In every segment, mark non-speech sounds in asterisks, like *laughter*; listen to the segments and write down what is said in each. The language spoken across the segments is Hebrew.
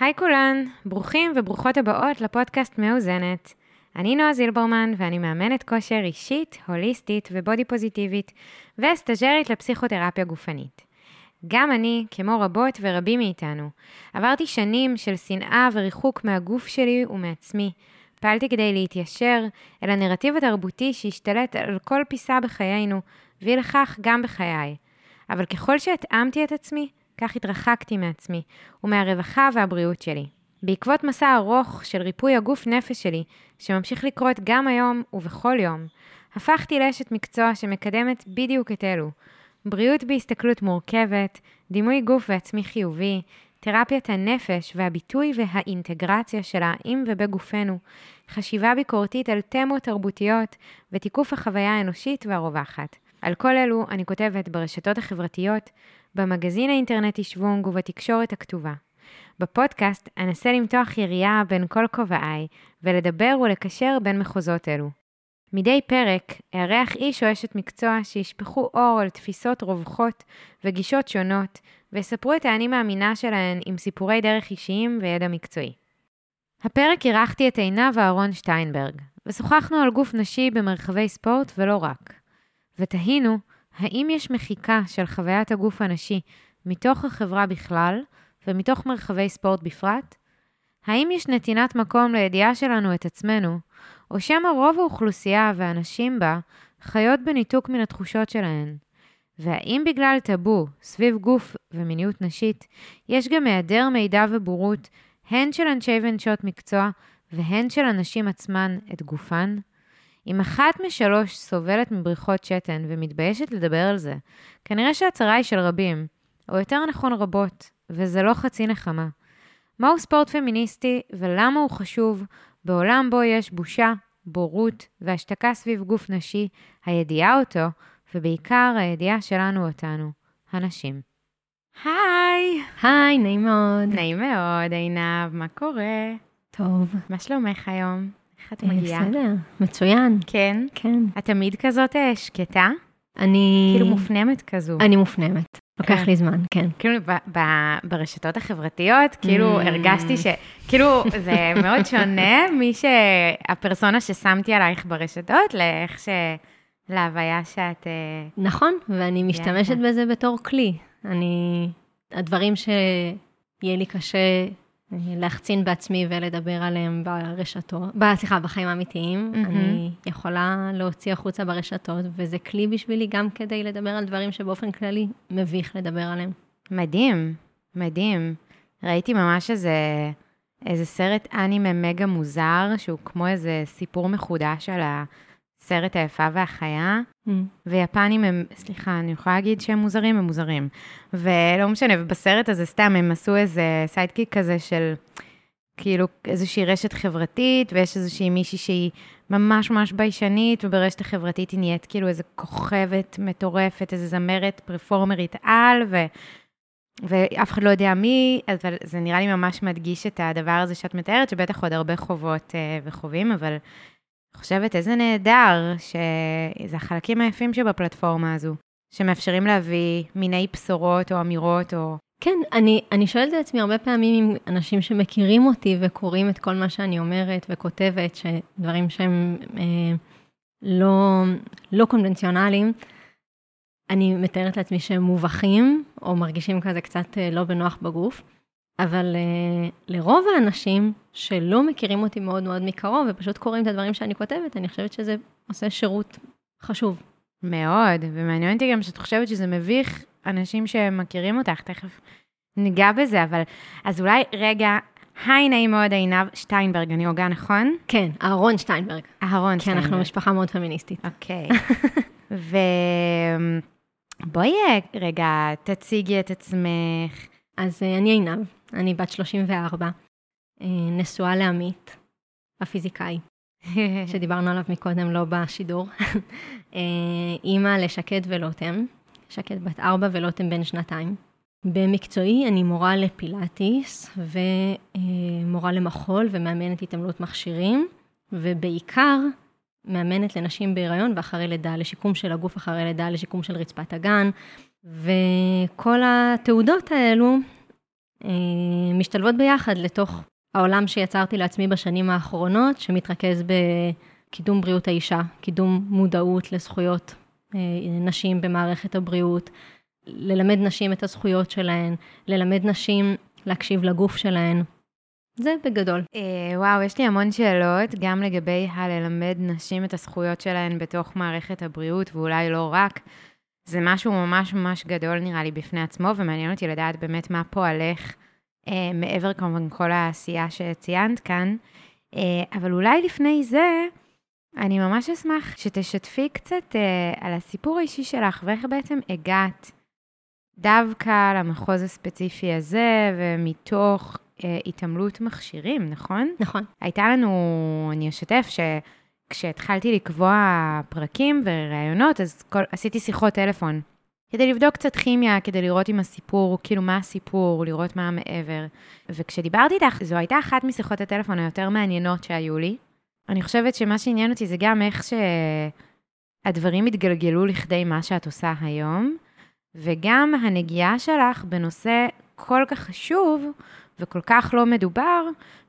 היי כולן, ברוכים וברוכות הבאות לפודקאסט מאוזנת. אני נועה זילברמן ואני מאמנת כושר אישית, הוליסטית ובודי פוזיטיבית וסטאג'רית לפסיכותרפיה גופנית. גם אני, כמו רבות ורבים מאיתנו, עברתי שנים של שנאה וריחוק מהגוף שלי ומעצמי. פעלתי כדי להתיישר אל הנרטיב התרבותי שהשתלט על כל פיסה בחיינו, והיא לכך גם בחיי. אבל ככל שהתאמתי את עצמי, כך התרחקתי מעצמי ומהרווחה והבריאות שלי. בעקבות מסע ארוך של ריפוי הגוף נפש שלי, שממשיך לקרות גם היום ובכל יום, הפכתי לאשת מקצוע שמקדמת בדיוק את אלו. בריאות בהסתכלות מורכבת, דימוי גוף ועצמי חיובי, תרפיית הנפש והביטוי והאינטגרציה שלה עם ובגופנו, חשיבה ביקורתית על תמות תרבותיות ותיקוף החוויה האנושית והרווחת. על כל אלו אני כותבת ברשתות החברתיות, במגזין האינטרנטי שוונג ובתקשורת הכתובה. בפודקאסט אנסה למתוח יריעה בין כל כובעיי ולדבר ולקשר בין מחוזות אלו. מדי פרק אארח איש או אשת מקצוע שישפכו אור על תפיסות רווחות וגישות שונות ויספרו את האני מאמינה שלהן עם סיפורי דרך אישיים וידע מקצועי. הפרק אירחתי את עינב אהרון שטיינברג, ושוחחנו על גוף נשי במרחבי ספורט ולא רק. ותהינו האם יש מחיקה של חוויית הגוף הנשי מתוך החברה בכלל ומתוך מרחבי ספורט בפרט? האם יש נתינת מקום לידיעה שלנו את עצמנו, או שמא רוב האוכלוסייה והנשים בה חיות בניתוק מן התחושות שלהן? והאם בגלל טאבו סביב גוף ומיניות נשית, יש גם היעדר מידע ובורות, הן של אנשי ונשות מקצוע, והן של הנשים עצמן את גופן? אם אחת משלוש סובלת מבריחות שתן ומתביישת לדבר על זה, כנראה שהצרה היא של רבים, או יותר נכון רבות, וזה לא חצי נחמה. מהו ספורט פמיניסטי ולמה הוא חשוב בעולם בו יש בושה, בורות והשתקה סביב גוף נשי, הידיעה אותו, ובעיקר הידיעה שלנו אותנו, הנשים. היי! היי, נעים מאוד. נעים מאוד, עינב, מה קורה? טוב. מה שלומך היום? איך את אה, מגיעה? בסדר, מצוין. כן? כן. את תמיד כזאת אה, שקטה? אני... כאילו מופנמת כזו. אני מופנמת. לוקח כן. לי זמן, כן. כאילו ב- ב- ברשתות החברתיות, כאילו Mm. הרגשתי ש... כאילו זה מאוד שונה *laughs* מהפרסונה ששמתי עלייך ברשתות, לאיך ש... להוויה שאת... אה, נכון, ואני משתמשת בזה בתור כלי. אני... הדברים שיהיה לי קשה להחצין בעצמי ולדבר עליהם ברשתות, סליחה, בחיים האמיתיים, מהמם. אני יכולה להוציא החוצה ברשתות, וזה כלי בשבילי גם כדי לדבר על דברים שבאופן כללי מביך לדבר עליהם. מדהים, מדהים. ראיתי ממש איזה, איזה סרט אנימה מגה מוזר, שהוא כמו איזה סיפור מחודש על הסרט היפה והחיה. ויפנים הם, סליחה, אני יכולה להגיד שהם מוזרים, הם מוזרים. ולא משנה, ובסרט הזה סתם הם עשו איזה סיידקיק כזה של כאילו איזושהי רשת חברתית, ויש איזושהי מישהי שהיא ממש ממש ביישנית, וברשת החברתית היא נהיית כאילו איזה כוכבת מטורפת, איזה זמרת פרפורמרית על, ו... ואף אחד לא יודע מי, אבל זה נראה לי ממש מדגיש את הדבר הזה שאת מתארת, שבטח עוד הרבה חוות אה, וחווים, אבל חושבת איזה נהדר, שזה החלקים היפים שבפלטפורמה הזו, שמאפשרים להביא מיני בשורות או אמירות או... כן, אני, אני שואלת את עצמי הרבה פעמים עם אנשים שמכירים אותי וקוראים את כל מה שאני אומרת וכותבת, שדברים שהם אה, לא, לא קונבנציונליים, אני מתארת לעצמי שהם מובכים, או מרגישים כזה קצת אה, לא בנוח בגוף, אבל אה, לרוב האנשים שלא מכירים אותי מאוד מאוד מקרוב, ופשוט קוראים את הדברים שאני כותבת, אני חושבת שזה עושה שירות חשוב. מאוד, ומעניין אותי גם שאת חושבת שזה מביך אנשים שמכירים אותך, תכף ניגע בזה, אבל... אז אולי רגע, היי, נעים מאוד, עינב שטיינברג, אני הוגה, נכון? כן, אהרון שטיינברג. אהרון כי שטיינברג. אנחנו משפחה מאוד פמיניסטית. אוקיי. *laughs* ובואי אה, רגע, תציגי את עצמך. אז אה, אני עינב, אני בת 34, אה, נשואה לעמית, הפיזיקאי, *laughs* שדיברנו עליו מקודם, לא בשידור. *laughs* אה, אימא לשקד ולוטם, שקד בת 4 ולוטם בן שנתיים. במקצועי אני מורה לפילאטיס ומורה למחול ומאמנת התעמלות מכשירים, ובעיקר מאמנת לנשים בהיריון ואחרי לידה, לשיקום של הגוף אחרי לידה, לשיקום של רצפת הגן, וכל התעודות האלו משתלבות ביחד לתוך העולם שיצרתי לעצמי בשנים האחרונות, שמתרכז בקידום בריאות האישה, קידום מודעות לזכויות נשים במערכת הבריאות, ללמד נשים את הזכויות שלהן, ללמד נשים להקשיב לגוף שלהן. זה בגדול. אה, וואו, יש לי המון שאלות, גם לגבי הללמד נשים את הזכויות שלהן בתוך מערכת הבריאות, ואולי לא רק. זה משהו ממש ממש גדול נראה לי בפני עצמו, ומעניין אותי לדעת באמת מה פועלך, אה, מעבר כמובן כל העשייה שציינת כאן. אה, אבל אולי לפני זה, אני ממש אשמח שתשתפי קצת אה, על הסיפור האישי שלך, ואיך בעצם הגעת דווקא למחוז הספציפי הזה, ומתוך אה, התעמלות מכשירים, נכון? נכון. הייתה לנו, אני אשתף, שכשהתחלתי לקבוע פרקים וראיונות, אז כל, עשיתי שיחות טלפון. כדי לבדוק קצת כימיה, כדי לראות אם הסיפור, כאילו מה הסיפור, לראות מה מעבר. וכשדיברתי איתך, זו הייתה אחת משיחות הטלפון היותר מעניינות שהיו לי. אני חושבת שמה שעניין אותי זה גם איך שהדברים התגלגלו לכדי מה שאת עושה היום, וגם הנגיעה שלך בנושא כל כך חשוב וכל כך לא מדובר,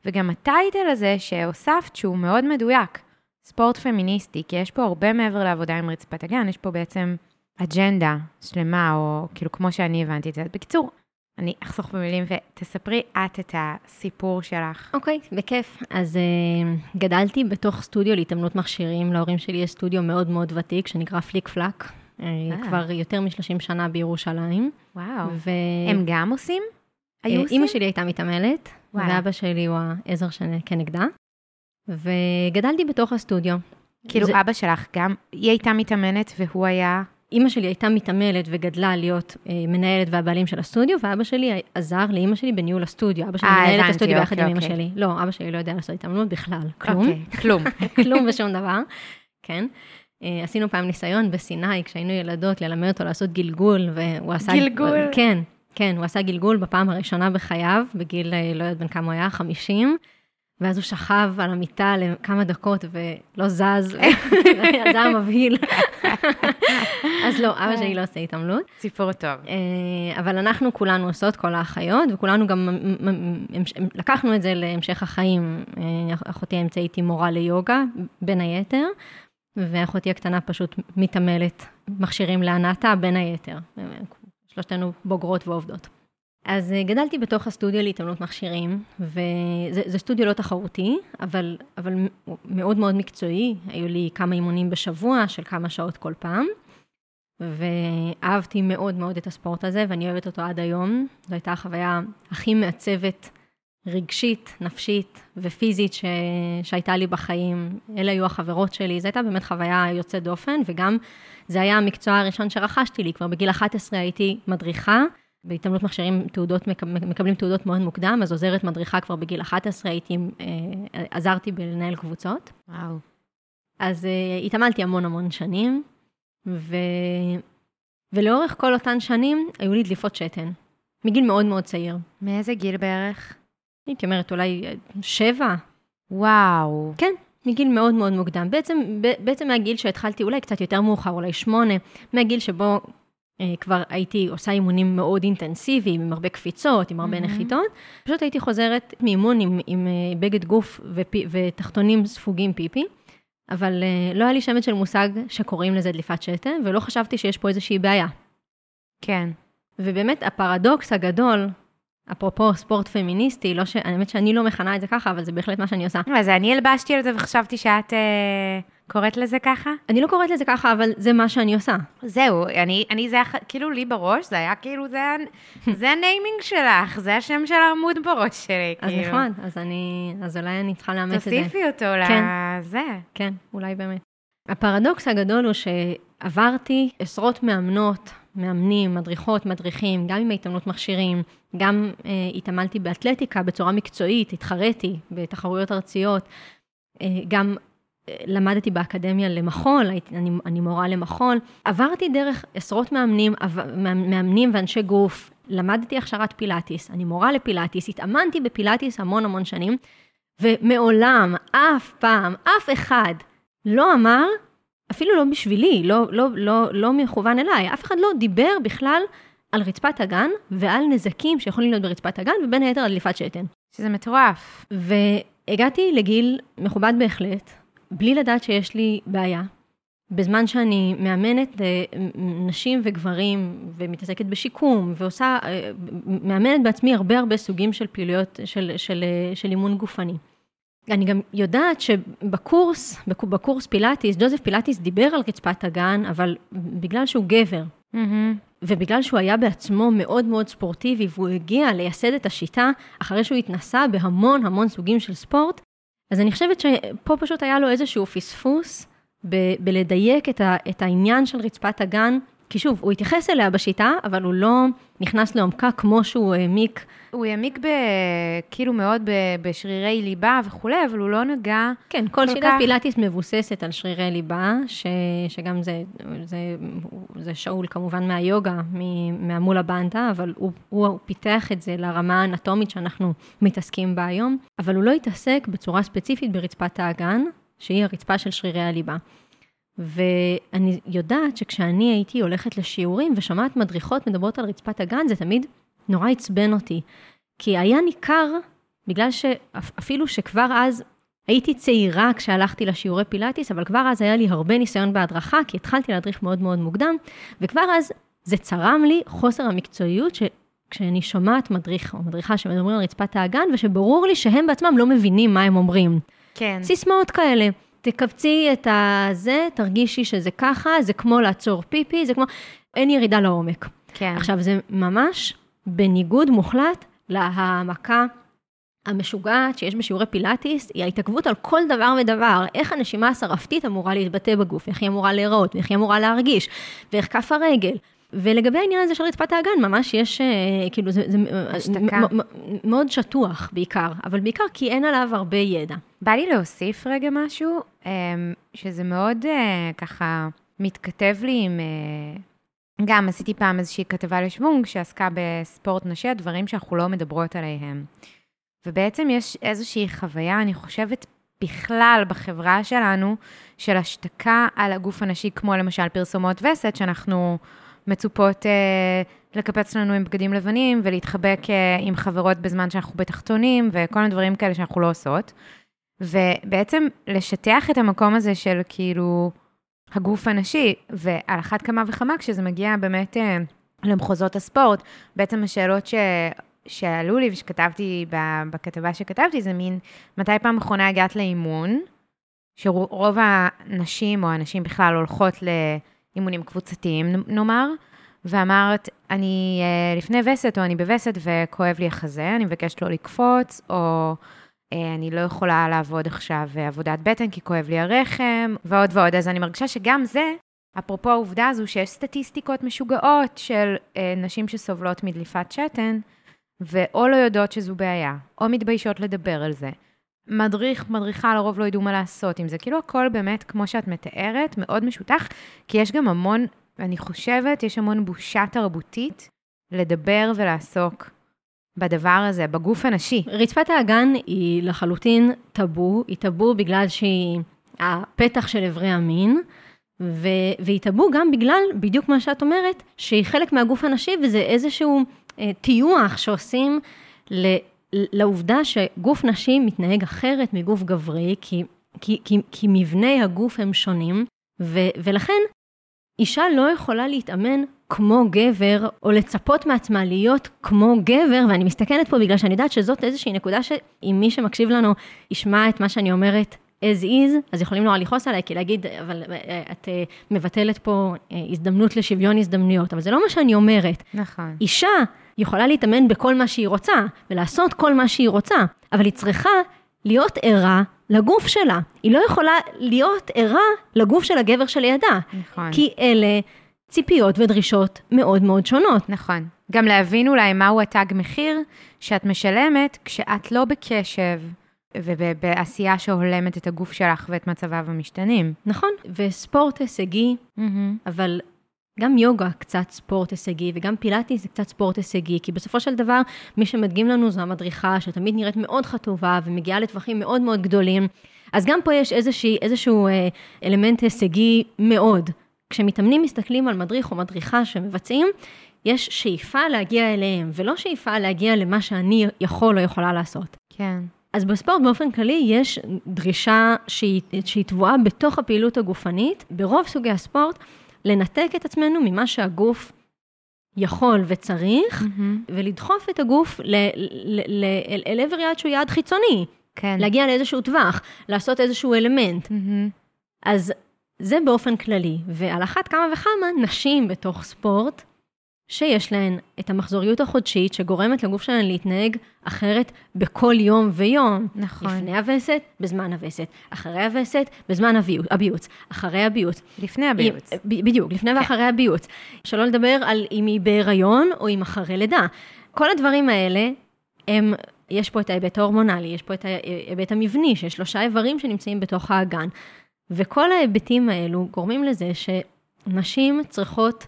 וגם הטייטל הזה שהוספת שהוא מאוד מדויק, ספורט פמיניסטי, כי יש פה הרבה מעבר לעבודה עם רצפת הגן, יש פה בעצם אג'נדה שלמה, או כאילו כמו שאני הבנתי את זה. בקיצור, אני אחסוך במילים ותספרי את את הסיפור שלך. אוקיי, okay, בכיף. אז uh, גדלתי בתוך סטודיו להתאמנות מכשירים. להורים שלי יש סטודיו מאוד מאוד ותיק שנקרא פליק פלאק. Uh, כבר יותר מ-30 שנה בירושלים. וואו. ו... הם גם עושים? היו עושים? אימא שלי הייתה מתעמלת, ואבא שלי הוא העזר כנגדה. וגדלתי בתוך הסטודיו. כאילו זה... אבא שלך גם, היא הייתה מתאמנת והוא היה... אימא שלי הייתה מתעמלת וגדלה להיות אה, מנהלת והבעלים של הסטודיו, ואבא שלי עזר לאימא שלי בניהול הסטודיו. אבא שלי 아, מנהל את הסטודיו ביחד עם אימא אוקיי. שלי. לא, אבא שלי לא יודע לעשות התאמנות בכלל, כלום. אוקיי, כלום. *laughs* כלום ושום דבר, כן. אה, עשינו פעם ניסיון בסיני, כשהיינו ילדות, ללמד אותו לעשות גלגול, והוא עשה... גלגול? כן, כן, הוא עשה גלגול בפעם הראשונה בחייו, בגיל, אה, לא יודעת בן כמה הוא היה, 50. ואז הוא שכב על המיטה לכמה דקות ולא זז, זה היה מבהיל. אז לא, אבא שלי לא עושה התעמלות. סיפור טוב. אה, אבל אנחנו כולנו עושות, כל האחיות, וכולנו גם לקחנו את זה להמשך החיים. אה, אחותי האמצעית היא מורה ליוגה, בין היתר, ואחותי הקטנה פשוט מתעמלת מכשירים להנאתה, בין היתר. שלושתנו בוגרות ועובדות. אז אה, גדלתי בתוך הסטודיו להתעמלות מכשירים, וזה סטודיו לא תחרותי, אבל, אבל מאוד מאוד מקצועי. היו לי כמה אימונים בשבוע של כמה שעות כל פעם, ואהבתי מאוד מאוד את הספורט הזה, ואני אוהבת אותו עד היום. זו הייתה החוויה הכי מעצבת רגשית, נפשית ופיזית ש... שהייתה לי בחיים. אלה היו החברות שלי, זו הייתה באמת חוויה יוצאת דופן, וגם זה היה המקצוע הראשון שרכשתי לי. כבר בגיל 11 הייתי מדריכה. בהתעמלות מכשירים תעודות, מקבלים תעודות מאוד מוקדם, אז עוזרת מדריכה כבר בגיל 11, הייתי, אה, עזרתי בלנהל קבוצות. וואו. אז uh, התעמלתי המון המון שנים, ו... ולאורך כל אותן שנים היו לי דליפות שתן, מגיל מאוד מאוד צעיר. מאיזה גיל בערך? הייתי אומרת אולי אה, שבע. וואו. כן, מגיל מאוד מאוד מוקדם. בעצם, בעצם מהגיל שהתחלתי, אולי קצת יותר מאוחר, אולי שמונה, מהגיל שבו אה, כבר הייתי עושה אימונים מאוד אינטנסיביים, עם הרבה קפיצות, עם הרבה mm-hmm. נחיתות. פשוט הייתי חוזרת מאימון עם, עם אה, בגד גוף ופי, ותחתונים ספוגים פיפי, אבל אה, לא היה לי שמץ של מושג שקוראים לזה דליפת שתן, ולא חשבתי שיש פה איזושהי בעיה. כן. ובאמת, הפרדוקס הגדול, אפרופו ספורט פמיניסטי, לא ש... האמת שאני לא מכנה את זה ככה, אבל זה בהחלט מה שאני עושה. אז אני הלבשתי על זה וחשבתי שאת... קוראת לזה ככה? אני לא קוראת לזה ככה, אבל זה מה שאני עושה. זהו, אני, אני זה כאילו לי בראש, זה היה כאילו, זה, *laughs* זה הניימינג שלך, זה השם של העמוד בראש שלי, אז כאילו. נכון, אז אני, אז אולי אני צריכה לאמץ את זה. תוסיפי אותו כן. לזה. כן, אולי באמת. הפרדוקס הגדול הוא שעברתי עשרות מאמנות, מאמנים, מדריכות, מדריכים, גם עם ההתאמנות מכשירים, גם אה, התעמלתי באתלטיקה בצורה מקצועית, התחרתי בתחרויות ארציות, אה, גם למדתי באקדמיה למחול, אני, אני מורה למחול, עברתי דרך עשרות מאמנים, מאמנים ואנשי גוף, למדתי הכשרת פילאטיס, אני מורה לפילאטיס, התאמנתי בפילאטיס המון המון שנים, ומעולם, אף פעם, אף אחד לא אמר, אפילו לא בשבילי, לא, לא, לא, לא מכוון אליי, אף אחד לא דיבר בכלל על רצפת הגן ועל נזקים שיכולים להיות ברצפת הגן, ובין היתר על דליפת שתן. שזה מטורף. והגעתי לגיל מכובד בהחלט, בלי לדעת שיש לי בעיה. בזמן שאני מאמנת נשים וגברים ומתעסקת בשיקום ועושה, אה, מאמנת בעצמי הרבה הרבה סוגים של פעילויות של, של, של אימון גופני. אני גם יודעת שבקורס, בקורס פילאטיס, ג'וזף פילאטיס דיבר על רצפת הגן, אבל בגלל שהוא גבר, mm-hmm. ובגלל שהוא היה בעצמו מאוד מאוד ספורטיבי, והוא הגיע לייסד את השיטה אחרי שהוא התנסה בהמון המון סוגים של ספורט, אז אני חושבת שפה פשוט היה לו איזשהו פספוס ב- בלדייק את, ה- את העניין של רצפת הגן כי שוב, הוא התייחס אליה בשיטה, אבל הוא לא נכנס לעומקה כמו שהוא העמיק. הוא העמיק ב... כאילו מאוד ב... בשרירי ליבה וכולי, אבל הוא לא נגע כן, כל, כל שיטת כך... פילאטיס מבוססת על שרירי ליבה, ש... שגם זה, זה, זה שאול כמובן מהיוגה, מהמולה בנדה, אבל הוא, הוא פיתח את זה לרמה האנטומית שאנחנו מתעסקים בה היום, אבל הוא לא התעסק בצורה ספציפית ברצפת האגן, שהיא הרצפה של שרירי הליבה. ואני יודעת שכשאני הייתי הולכת לשיעורים ושומעת מדריכות מדברות על רצפת הגן, זה תמיד נורא עצבן אותי. כי היה ניכר, בגלל שאפילו שכבר אז הייתי צעירה כשהלכתי לשיעורי פילאטיס, אבל כבר אז היה לי הרבה ניסיון בהדרכה, כי התחלתי להדריך מאוד מאוד מוקדם, וכבר אז זה צרם לי חוסר המקצועיות ש... כשאני שומעת מדריך או מדריכה שמדברים על רצפת האגן, ושברור לי שהם בעצמם לא מבינים מה הם אומרים. כן. סיסמאות כאלה. תכווצי את הזה, תרגישי שזה ככה, זה כמו לעצור פיפי, זה כמו, אין ירידה לעומק. כן. עכשיו, זה ממש בניגוד מוחלט להעמקה המשוגעת שיש בשיעורי פילאטיס, היא ההתעכבות על כל דבר ודבר, איך הנשימה השרפתית אמורה להתבטא בגוף, איך היא אמורה להיראות, איך היא אמורה להרגיש, ואיך כף הרגל. ולגבי העניין הזה של רצפת האגן, ממש יש, אה, כאילו, זה, זה השתקה. מאוד שטוח בעיקר, אבל בעיקר כי אין עליו הרבה ידע. בא לי להוסיף רגע משהו, אמ, שזה מאוד אה, ככה מתכתב לי עם... גם עשיתי פעם איזושהי כתבה לשוונג שעסקה בספורט נשי, הדברים שאנחנו לא מדברות עליהם. ובעצם יש איזושהי חוויה, אני חושבת, בכלל בחברה שלנו, של השתקה על הגוף הנשי, כמו למשל פרסומות וסת, שאנחנו מצופות אה, לקפץ לנו עם בגדים לבנים ולהתחבק אה, עם חברות בזמן שאנחנו בתחתונים, וכל מיני דברים כאלה שאנחנו לא עושות. ובעצם לשטח את המקום הזה של כאילו הגוף הנשי, ועל אחת כמה וכמה כשזה מגיע באמת אה, למחוזות הספורט, בעצם השאלות ש... שעלו לי ושכתבתי בכתבה שכתבתי, זה מין, מתי פעם אחרונה הגעת לאימון? שרוב הנשים או הנשים בכלל הולכות לאימונים קבוצתיים, נאמר, ואמרת, אני אה, לפני וסת או אני בווסת וכואב לי החזה, אני מבקשת לא לקפוץ, או אני לא יכולה לעבוד עכשיו עבודת בטן כי כואב לי הרחם, ועוד ועוד. אז אני מרגישה שגם זה, אפרופו העובדה הזו שיש סטטיסטיקות משוגעות של אה, נשים שסובלות מדליפת שתן, ואו לא יודעות שזו בעיה, או מתביישות לדבר על זה. מדריך, מדריכה לרוב לא ידעו מה לעשות עם זה. כאילו הכל באמת, כמו שאת מתארת, מאוד משותח, כי יש גם המון, אני חושבת, יש המון בושה תרבותית לדבר ולעסוק בדבר הזה, בגוף הנשי. רצפת האגן היא לחלוטין טאבו, היא טאבו בגלל שהיא הפתח של אברי המין, ו- והיא טאבו גם בגלל, בדיוק מה שאת אומרת, שהיא חלק מהגוף הנשי וזה איזשהו אה, טיוח שעושים ל- לעובדה שגוף נשי מתנהג אחרת מגוף גברי, כי, כי, כי, כי מבני הגוף הם שונים, ו- ולכן אישה לא יכולה להתאמן כמו גבר, או לצפות מעצמה להיות כמו גבר, ואני מסתכנת פה בגלל שאני יודעת שזאת איזושהי נקודה שאם מי שמקשיב לנו ישמע את מה שאני אומרת as is, אז יכולים נורא לכעוס עליי, כי להגיד, אבל אה, את אה, מבטלת פה אה, הזדמנות לשוויון הזדמנויות, אבל זה לא מה שאני אומרת. נכון. אישה יכולה להתאמן בכל מה שהיא רוצה, ולעשות כל מה שהיא רוצה, אבל היא צריכה להיות ערה לגוף שלה. היא לא יכולה להיות ערה לגוף של הגבר שלידה. נכון. כי אלה ציפיות ודרישות מאוד מאוד שונות. נכון. גם להבין אולי מהו התג מחיר שאת משלמת כשאת לא בקשב ובעשייה שהולמת את הגוף שלך ואת מצביו המשתנים. נכון, וספורט הישגי, mm-hmm. אבל גם יוגה קצת ספורט הישגי, וגם פילאטי זה קצת ספורט הישגי, כי בסופו של דבר, מי שמדגים לנו זו המדריכה, שתמיד נראית מאוד חטובה ומגיעה לטווחים מאוד מאוד גדולים. אז גם פה יש איזושהי, איזשהו אה, אלמנט הישגי מאוד. כשמתאמנים מסתכלים על מדריך או מדריכה שמבצעים, יש שאיפה להגיע אליהם, ולא שאיפה להגיע למה שאני יכול או יכולה לעשות. כן. אז בספורט באופן כללי יש דרישה שהיא, שהיא טבועה בתוך הפעילות הגופנית, ברוב סוגי הספורט, לנתק את עצמנו ממה שהגוף יכול וצריך, Mm-hmm. ולדחוף את הגוף ל, ל, ל, אל, אל עבר יעד שהוא יעד חיצוני, כן. להגיע לאיזשהו טווח, לעשות איזשהו אלמנט. Mm-hmm. אז זה באופן כללי, ועל אחת כמה וכמה נשים בתוך ספורט, שיש להן את המחזוריות החודשית שגורמת לגוף שלהן להתנהג אחרת בכל יום ויום. נכון. לפני הווסת, בזמן הווסת. אחרי הווסת, בזמן הביוץ. אחרי הביוץ. לפני הביוץ. בדיוק, לפני ואחרי הביוץ. שלא לדבר על אם היא בהיריון או אם אחרי לידה. כל הדברים האלה, הם, יש פה את ההיבט ההורמונלי, יש פה את ההיבט המבני, שיש שלושה איברים שנמצאים בתוך האגן. וכל ההיבטים האלו גורמים לזה שנשים צריכות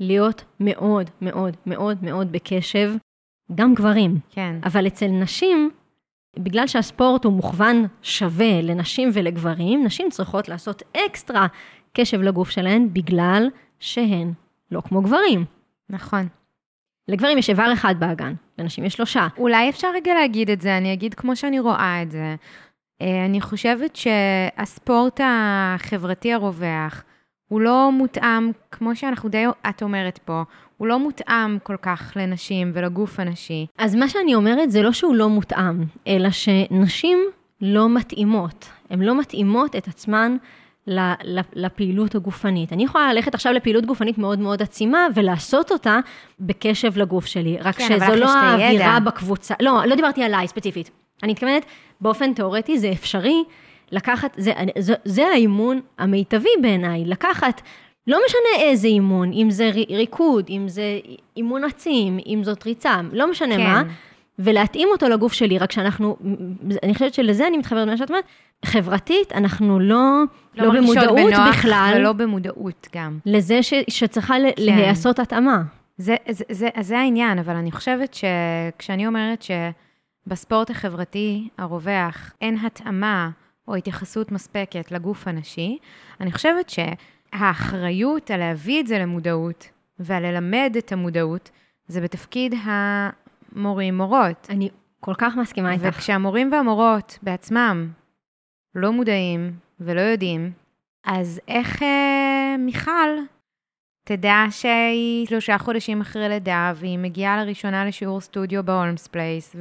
להיות מאוד מאוד מאוד מאוד בקשב, גם גברים. כן. אבל אצל נשים, בגלל שהספורט הוא מוכוון שווה לנשים ולגברים, נשים צריכות לעשות אקסטרה קשב לגוף שלהן בגלל שהן לא כמו גברים. נכון. לגברים יש איבר אחד באגן, לנשים יש שלושה. אולי אפשר רגע להגיד את זה, אני אגיד כמו שאני רואה את זה. אה, אני חושבת שהספורט החברתי הרווח, הוא לא מותאם, כמו שאנחנו די, את אומרת פה, הוא לא מותאם כל כך לנשים ולגוף הנשי. אז מה שאני אומרת זה לא שהוא לא מותאם, אלא שנשים לא מתאימות. הן לא מתאימות את עצמן לפעילות הגופנית. אני יכולה ללכת עכשיו לפעילות גופנית מאוד מאוד עצימה ולעשות אותה בקשב לגוף שלי, רק כן, שזו לא. האווירה בקבוצה. לא, לא דיברתי עליי ספציפית. אני מתכוונת, באופן תיאורטי זה אפשרי לקחת, זה, זה, זה האימון המיטבי בעיניי, לקחת, לא משנה איזה אימון, אם זה רי- ריקוד, אם זה אימון עצים, אם זאת ריצה, לא משנה כן. מה, ולהתאים אותו לגוף שלי, רק שאנחנו, אני חושבת שלזה אני מתחברת למה שאת אומרת, חברתית, אנחנו לא, לא, לא במודעות בנוח בכלל, ולא במודעות גם. לזה ש, שצריכה כן. להיעשות התאמה. זה, זה, זה, זה העניין, אבל אני חושבת שכשאני אומרת שבספורט החברתי הרווח אין התאמה או התייחסות מספקת לגוף הנשי, אני חושבת שהאחריות על להביא את זה למודעות ועל ללמד את המודעות, זה בתפקיד המורים, מורות. אני כל כך מסכימה איתך. וכשהמורים והמורות בעצמם לא מודעים ולא יודעים, אז איך אה, מיכל תדע שהיא שלושה חודשים אחרי לידה, והיא מגיעה לראשונה לשיעור סטודיו ב Holmes Place,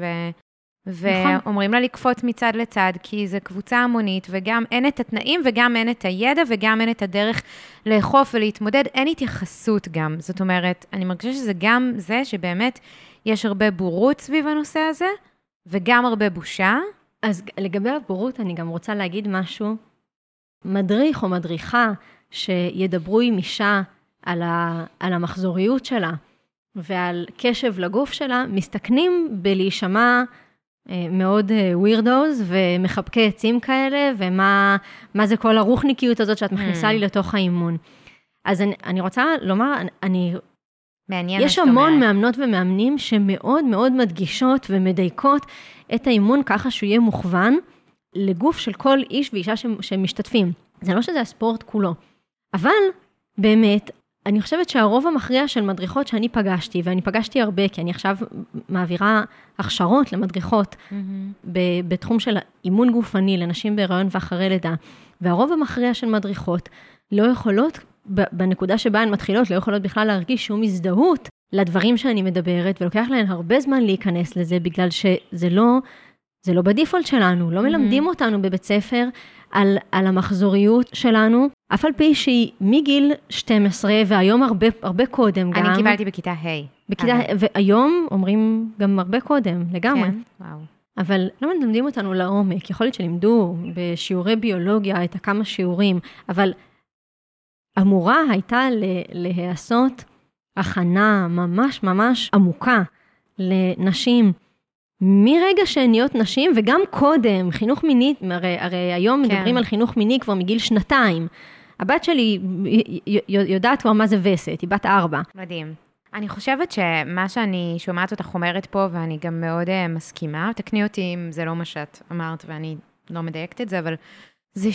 ו... ואומרים לה לקפוץ מצד לצד, כי זו קבוצה המונית, וגם אין את התנאים, וגם אין את הידע, וגם אין את הדרך לאכוף ולהתמודד, אין התייחסות גם. זאת אומרת, אני מרגישה שזה גם זה שבאמת יש הרבה בורות סביב הנושא הזה, וגם הרבה בושה. אז לגבי הבורות, אני גם רוצה להגיד משהו. מדריך או מדריכה שידברו עם אישה על, ה, על המחזוריות שלה ועל קשב לגוף שלה, מסתכנים בלהישמע מאוד ווירדוז ומחבקי עצים כאלה, ומה מה זה כל הרוחניקיות הזאת שאת מכניסה Mm. לי לתוך האימון. אז אני, אני רוצה לומר, אני, מעניין יש המון אומרת. מאמנות ומאמנים שמאוד מאוד מדגישות ומדייקות את האימון ככה שהוא יהיה מוכוון לגוף של כל איש ואישה שמשתתפים. זה לא שזה הספורט כולו. אבל באמת, אני חושבת שהרוב המכריע של מדריכות שאני פגשתי, ואני פגשתי הרבה, כי אני עכשיו מעבירה הכשרות למדריכות. ב- בתחום של אימון גופני לנשים בהיריון ואחרי לידה, והרוב המכריע של מדריכות לא יכולות, בנקודה שבה הן מתחילות, לא יכולות בכלל להרגיש שום הזדהות לדברים שאני מדברת, ולוקח להן הרבה זמן להיכנס לזה, בגלל שזה לא, זה לא בדיפולט שלנו, לא מלמדים אותנו בבית ספר על, על המחזוריות שלנו, אף על פי שהיא מגיל 12, והיום הרבה, הרבה קודם גם. אני קיבלתי בכיתה ה'. בכיתה, אבל- והיום אומרים גם הרבה קודם, לגמרי. כן, וואו. אבל לא מלמדים אותנו לעומק. יכול להיות שלימדו בשיעורי ביולוגיה את הכמה שיעורים, אבל אמורה הייתה להיעשות הכנה ממש ממש עמוקה לנשים. מרגע שהן נהיות נשים, וגם קודם, חינוך מיני, הרי, הרי היום כן. מדברים על חינוך מיני כבר מגיל שנתיים. הבת שלי יודעת כבר מה זה וסת, היא בת ארבע. מדהים. אני חושבת שמה שאני שומעת אותך אומרת פה, ואני גם מאוד uh, מסכימה, תקני אותי אם זה לא מה שאת אמרת ואני לא מדייקת את זה, אבל זה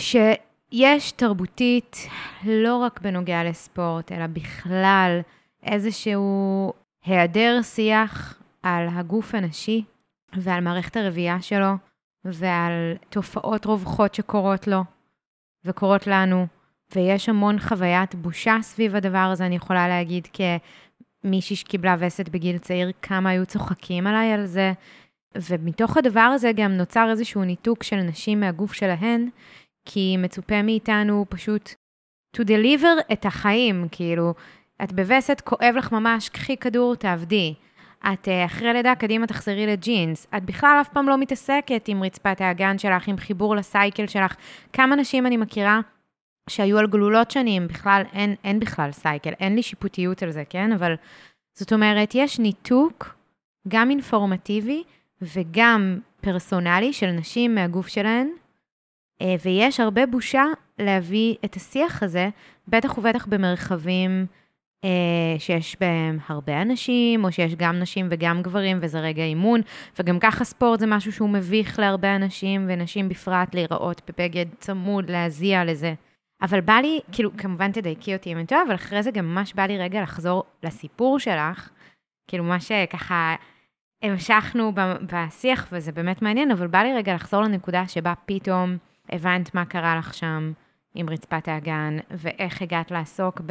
יש תרבותית, לא רק בנוגע לספורט, אלא בכלל איזשהו היעדר שיח על הגוף הנשי ועל מערכת הרבייה שלו ועל תופעות רווחות שקורות לו וקורות לנו, ויש המון חוויית בושה סביב הדבר הזה, אני יכולה להגיד כמישהי שקיבלה וסת בגיל צעיר, כמה היו צוחקים עליי על זה, ומתוך הדבר הזה גם נוצר איזשהו ניתוק של נשים מהגוף שלהן, כי מצופה מאיתנו פשוט to deliver את החיים, כאילו, את בווסת, כואב לך ממש, קחי כדור, תעבדי. את אה, אחרי לידה, קדימה תחזרי לג'ינס. את בכלל אף פעם לא מתעסקת עם רצפת האגן שלך, עם חיבור לסייקל שלך. כמה נשים אני מכירה שהיו על גלולות שנים, בכלל אין, אין בכלל סייקל, אין לי שיפוטיות על זה, כן? אבל זאת אומרת, יש ניתוק, גם אינפורמטיבי וגם פרסונלי של נשים מהגוף שלהן, אה, ויש הרבה בושה להביא את השיח הזה, בטח ובטח במרחבים אה, שיש בהם הרבה אנשים, או שיש גם נשים וגם גברים, וזה רגע אימון, וגם ככה ספורט זה משהו שהוא מביך להרבה אנשים, ונשים בפרט להיראות בבגד צמוד, להזיע לזה. אבל בא לי, כאילו, כמובן תדייקי אותי אם אני טועה, אבל אחרי זה גם ממש בא לי רגע לחזור לסיפור שלך, כאילו מה שככה המשכנו בשיח, וזה באמת מעניין, אבל בא לי רגע לחזור לנקודה שבה פתאום הבנת מה קרה לך שם עם רצפת האגן, ואיך הגעת לעסוק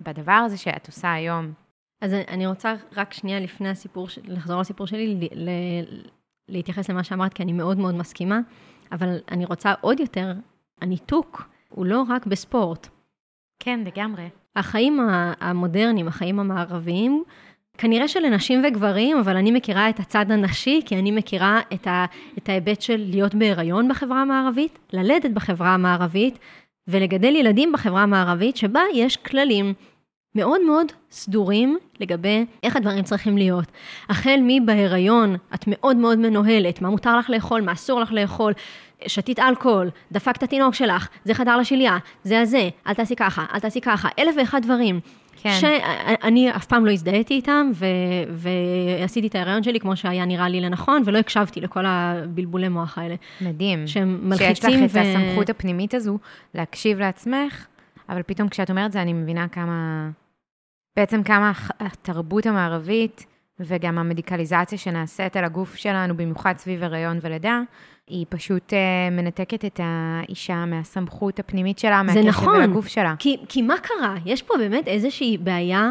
בדבר הזה שאת עושה היום. אז אני רוצה רק שנייה לפני הסיפור, לחזור לסיפור שלי, להתייחס למה שאמרת, כי אני מאוד מאוד מסכימה, אבל אני רוצה עוד יותר, הניתוק הוא לא רק בספורט. כן, לגמרי. החיים המודרניים, החיים המערביים, כנראה שלנשים וגברים, אבל אני מכירה את הצד הנשי, כי אני מכירה את, ה, את ההיבט של להיות בהיריון בחברה המערבית, ללדת בחברה המערבית, ולגדל ילדים בחברה המערבית, שבה יש כללים מאוד מאוד סדורים לגבי איך הדברים צריכים להיות. החל מבהיריון, את מאוד מאוד מנוהלת, מה מותר לך לאכול, מה אסור לך לאכול, שתית אלכוהול, דפקת תינוק שלך, זה חדר לשליה, זה הזה, אל תעשי ככה, אל תעשי ככה, אלף ואחד דברים. כן. שאני אף פעם לא הזדהיתי איתם, ו, ועשיתי את ההיריון שלי כמו שהיה נראה לי לנכון, ולא הקשבתי לכל הבלבולי מוח האלה. מדהים. שהם מלחיצים. שיש לך ו... את הסמכות הפנימית הזו להקשיב לעצמך, אבל פתאום כשאת אומרת זה, אני מבינה כמה, בעצם כמה התרבות המערבית, וגם המדיקליזציה שנעשית על הגוף שלנו, במיוחד סביב הריון ולידה, היא פשוט uh, מנתקת את האישה מהסמכות הפנימית שלה, מהקשר נכון, ולגוף שלה. כי, כי מה קרה? יש פה באמת איזושהי בעיה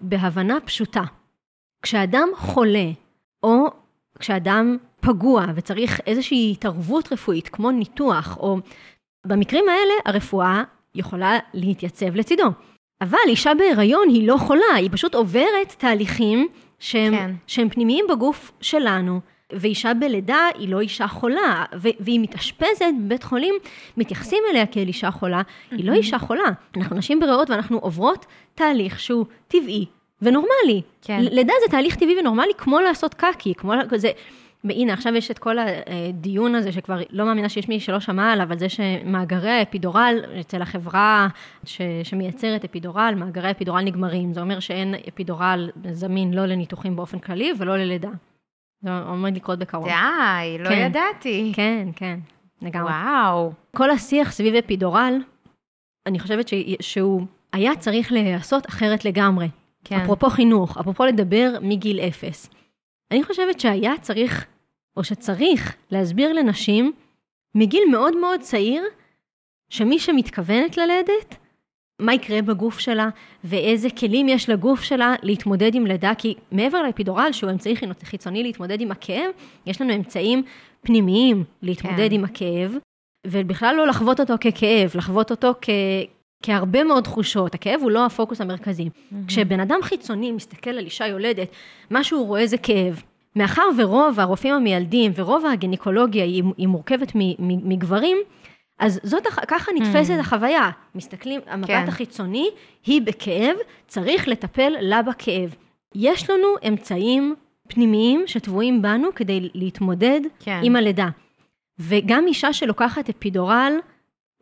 בהבנה פשוטה. כשאדם חולה, או כשאדם פגוע וצריך איזושהי התערבות רפואית, כמו ניתוח, או במקרים האלה הרפואה יכולה להתייצב לצידו. אבל אישה בהיריון היא לא חולה, היא פשוט עוברת תהליכים שהם, כן. שהם פנימיים בגוף שלנו. ואישה בלידה היא לא אישה חולה, והיא מתאשפזת בבית חולים, מתייחסים אליה כאל אישה חולה, היא לא אישה חולה. אנחנו נשים בריאות ואנחנו עוברות תהליך שהוא טבעי ונורמלי. כן. לידה זה תהליך טבעי ונורמלי כמו לעשות קקי, כמו זה... והנה, עכשיו יש את כל הדיון הזה, שכבר לא מאמינה שיש מי שלא שמע עליו, על זה שמאגרי האפידורל, אצל החברה ש, שמייצרת אפידורל, מאגרי האפידורל נגמרים. זה אומר שאין אפידורל זמין לא לניתוחים באופן כללי ולא ללידה. זה עומד לקרות בקרוב. די, לא כן, ידעתי. כן, כן, לגמרי. וואו. כל השיח סביב אפידורל, אני חושבת ש... שהוא היה צריך להיעשות אחרת לגמרי. כן. אפרופו חינוך, אפרופו לדבר מגיל אפס. אני חושבת שהיה צריך, או שצריך, להסביר לנשים מגיל מאוד מאוד צעיר, שמי שמתכוונת ללדת, מה יקרה בגוף שלה, ואיזה כלים יש לגוף שלה להתמודד עם לידה, כי מעבר לאפידורל, שהוא אמצעי חיצוני להתמודד עם הכאב, יש לנו אמצעים פנימיים להתמודד כן. עם הכאב, ובכלל לא לחוות אותו ככאב, לחוות אותו כ... כהרבה מאוד תחושות, הכאב הוא לא הפוקוס המרכזי. Mm-hmm. כשבן אדם חיצוני מסתכל על אישה יולדת, מה שהוא רואה זה כאב. מאחר ורוב הרופאים המיילדים ורוב הגינקולוגיה היא, היא מורכבת מגברים, אז זאת, ככה נתפסת mm. החוויה. מסתכלים, המבט כן. החיצוני היא בכאב, צריך לטפל לה בכאב. יש לנו אמצעים פנימיים שטבועים בנו כדי להתמודד כן. עם הלידה. וגם אישה שלוקחת אפידורל,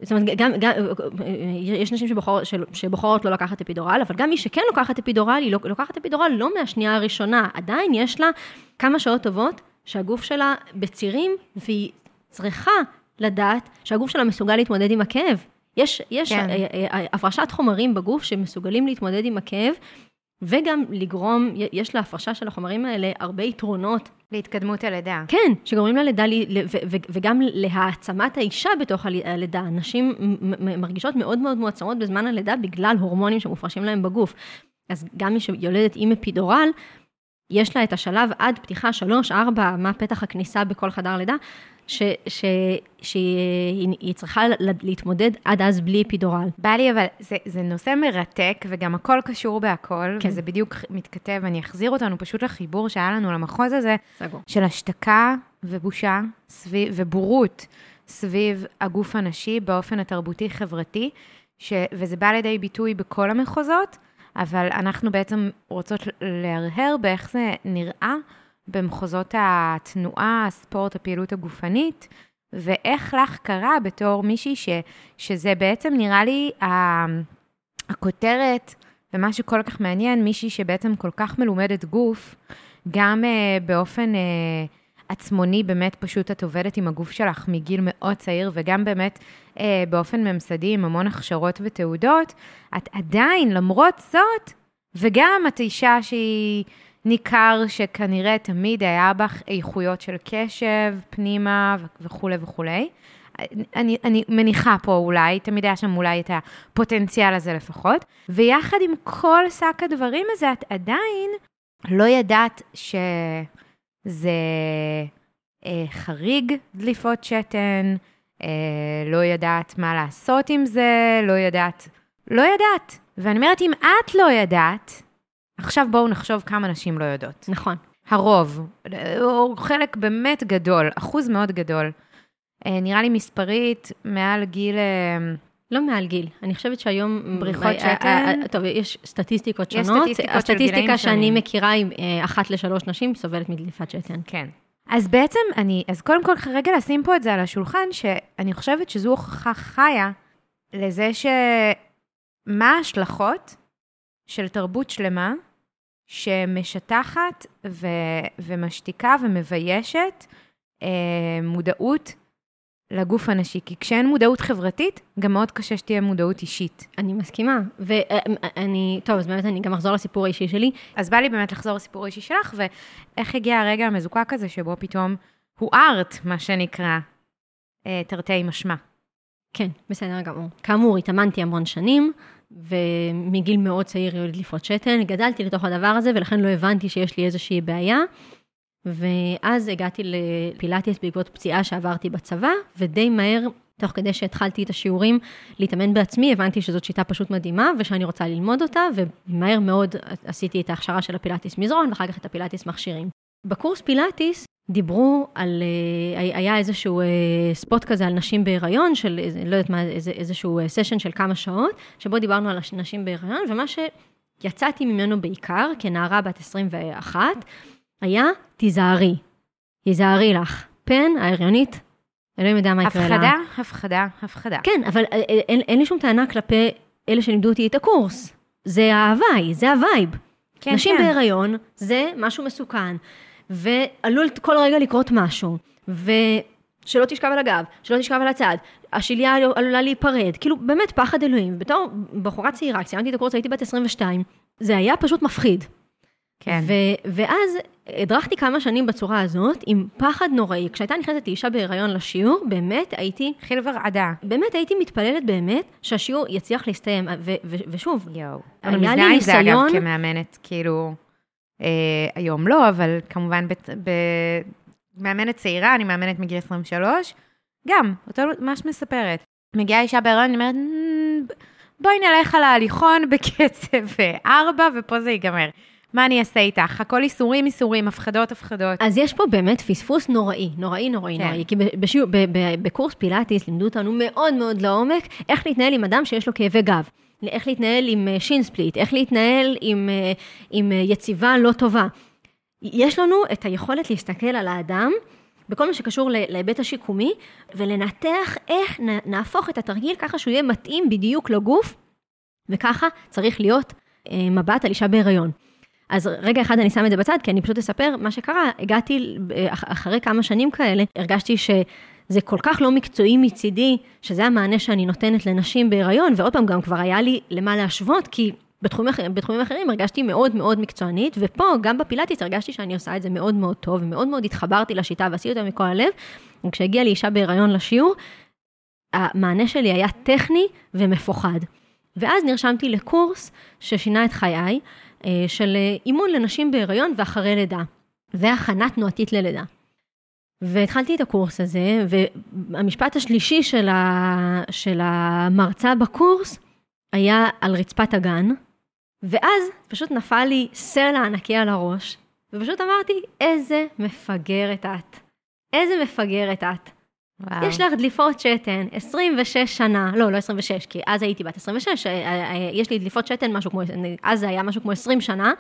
זאת אומרת, גם, גם, יש נשים שבוחר, שבוחרות לא לקחת אפידורל, אבל גם מי שכן לוקחת אפידורל, היא לוקחת אפידורל לא מהשנייה הראשונה, עדיין יש לה כמה שעות טובות שהגוף שלה בצירים, והיא צריכה לדעת שהגוף שלה מסוגל להתמודד עם הכאב. יש, יש כן. אה, אה, אה, הפרשת חומרים בגוף שמסוגלים להתמודד עם הכאב, וגם לגרום, יש להפרשה של החומרים האלה הרבה יתרונות. להתקדמות הלידה. כן, שגורמים ללידה, וגם להעצמת האישה בתוך הל- הלידה. נשים מרגישות מאוד מאוד מועצמות בזמן הלידה בגלל הורמונים שמופרשים להם בגוף. אז גם מי שיולדת עם אפידורל, יש לה את השלב עד פתיחה 3, 4, מה פתח הכניסה בכל חדר לידה, ש- ש- שהיא היא צריכה להתמודד עד אז בלי אפידורל. בא לי, אבל זה, זה נושא מרתק, וגם הכל קשור בהכל, כן. וזה בדיוק מתכתב, אני אחזיר אותנו פשוט לחיבור שהיה לנו למחוז הזה, סגור. של השתקה ובושה סביב, ובורות סביב הגוף הנשי באופן התרבותי-חברתי, ש, וזה בא לידי ביטוי בכל המחוזות, אבל אנחנו בעצם רוצות להרהר באיך זה נראה במחוזות התנועה, הספורט, הפעילות הגופנית, ואיך לך קרה בתור מישהי ש, שזה בעצם נראה לי הכותרת, ומה שכל כך מעניין, מישהי שבעצם כל כך מלומדת גוף, גם uh, באופן uh, עצמוני, באמת פשוט את עובדת עם הגוף שלך מגיל מאוד צעיר, וגם באמת uh, באופן ממסדי עם המון הכשרות ותעודות, את עדיין, למרות זאת, וגם את אישה שהיא ניכר שכנראה תמיד היה בך איכויות של קשב, פנימה וכולי וכולי. אני, אני מניחה פה אולי, תמיד היה שם אולי את הפוטנציאל הזה לפחות, ויחד עם כל שק הדברים הזה, את עדיין לא ידעת שזה אה, חריג דליפות שתן, אה, לא ידעת מה לעשות עם זה, לא ידעת, לא ידעת. ואני אומרת, אם את לא ידעת, עכשיו בואו נחשוב כמה נשים לא יודעות. נכון. הרוב, או חלק באמת גדול, אחוז מאוד גדול. אה, נראה לי מספרית מעל גיל... אה, לא מעל גיל. אני חושבת שהיום... בריחות אה, שתן? טוב, יש סטטיסטיקות יש שונות. סטטיסטיקות של הסטטיסטיקה גילאים שאני שונים. מכירה היא אה, אחת לשלוש נשים סובלת מדליפת שתן. כן. אז בעצם אני, אז קודם כל רגע לשים פה את זה על השולחן, שאני חושבת שזו הוכחה חיה לזה שמה ההשלכות של תרבות שלמה שמשטחת ו, ומשתיקה ומביישת אה, מודעות לגוף הנשי. כי כשאין מודעות חברתית, גם מאוד קשה שתהיה מודעות אישית. אני מסכימה. ואני, טוב, אז באמת אני גם אחזור לסיפור האישי שלי. אז בא לי באמת לחזור לסיפור האישי שלך, ואיך הגיע הרגע המזוקק הזה שבו פתאום הוארת, מה שנקרא, אה, תרתי משמע. כן, בסדר גמור. כאמור, התאמנתי המון שנים, ומגיל מאוד צעיר היו לי דליפות שתן, גדלתי לתוך הדבר הזה, ולכן לא הבנתי שיש לי איזושהי בעיה. ואז הגעתי לפילאטיס בעקבות פציעה שעברתי בצבא, ודי מהר, תוך כדי שהתחלתי את השיעורים להתאמן בעצמי, הבנתי שזאת שיטה פשוט מדהימה, ושאני רוצה ללמוד אותה, ומהר מאוד עשיתי את ההכשרה של הפילאטיס מזרון, ואחר כך את הפילאטיס מכשירים. בקורס פילאטיס דיברו על, היה איזשהו ספוט כזה על נשים בהיריון, של לא יודעת מה, איזה, איזשהו סשן של כמה שעות, שבו דיברנו על נשים בהיריון, ומה שיצאתי ממנו בעיקר, כנערה בת 21, היה, תיזהרי, תיזהרי לך. פן, ההריונית, אלוהים יודע מה יקרה לה. הפחדה, הפחדה, הפחדה. כן, אבל אין, אין לי שום טענה כלפי אלה שלימדו אותי את הקורס. זה ההוואי, זה ה vibe. כן, נשים כן. בהיריון זה משהו מסוכן, ועלול כל רגע לקרות משהו, ושלא תשכב על הגב, שלא תשכב על הצד, השליה עלולה להיפרד, כאילו באמת פחד אלוהים. בתור בחורה צעירה, כשסיימתי את הקורס הייתי בת 22, זה היה פשוט מפחיד. כן. ו- ואז הדרכתי כמה שנים בצורה הזאת, עם פחד נוראי. כשהייתה נכנסת אישה בהיריון לשיעור, באמת הייתי, חיל ורעדה. באמת הייתי מתפללת באמת שהשיעור יצליח להסתיים. ו- ו- ושוב, יואו. היה אני לי מזדהה עם זה, אגב, ניסיון- כמאמנת, כאילו, היום לא, אבל כמובן, בת- ב- מאמנת צעירה, אני מאמנת מגיל 23, גם, אותו ממש מספרת. מגיעה אישה בהיריון, אני אומרת, "מ, בואי נלך על ההליכון *laughs* בקצב 4, ופה זה ייגמר. מה אני אעשה איתך? הכל איסורים, איסורים, הפחדות, הפחדות. אז יש פה באמת פספוס נוראי, נוראי, נוראי, כן. נוראי. כי בשיעור, בקורס פילאטיס לימדו אותנו מאוד מאוד לעומק איך להתנהל עם אדם שיש לו כאבי גב. איך להתנהל עם אה, שין ספליט, איך להתנהל עם, אה, עם אה, יציבה לא טובה. יש לנו את היכולת להסתכל על האדם בכל מה שקשור להיבט השיקומי, ולנתח איך נהפוך את התרגיל ככה שהוא יהיה מתאים בדיוק לגוף, וככה צריך להיות אה, מבט על אישה בהיריון. אז רגע אחד אני שם את זה בצד, כי אני פשוט אספר מה שקרה. הגעתי, אה, אח- אחרי כמה שנים כאלה, הרגשתי שזה זה כל כך לא מקצועי מצידי, שזה המענה שאני נותנת לנשים בהיריון, ועוד פעם, גם כבר היה לי למה להשוות, כי בתחומים, בתחומים אחרים הרגשתי מאוד מאוד מקצוענית, ופה, גם בפילאטיס, הרגשתי שאני עושה את זה מאוד מאוד טוב, ומאוד מאוד התחברתי לשיטה ועשיתי אותה מכל הלב. וכשהגיעה לי אישה בהיריון לשיעור, המענה שלי היה טכני ומפוחד. ואז נרשמתי לקורס ששינה את חיי, אה, של אימון לנשים בהיריון ואחרי לידה, והכנה תנועתית ללידה. והתחלתי את הקורס הזה, והמשפט השלישי של, ה... של המרצה בקורס היה על רצפת הגן, ואז פשוט נפל לי סלע ענקי על הראש, ופשוט אמרתי, איזה מפגרת את. איזה מפגרת את. וואו. יש לך דליפות שתן, 26 שנה, לא, לא 26, כי אז הייתי בת 26, אה, אה, יש לי דליפות שתן משהו כמו, אז זה היה משהו כמו 20 שנה,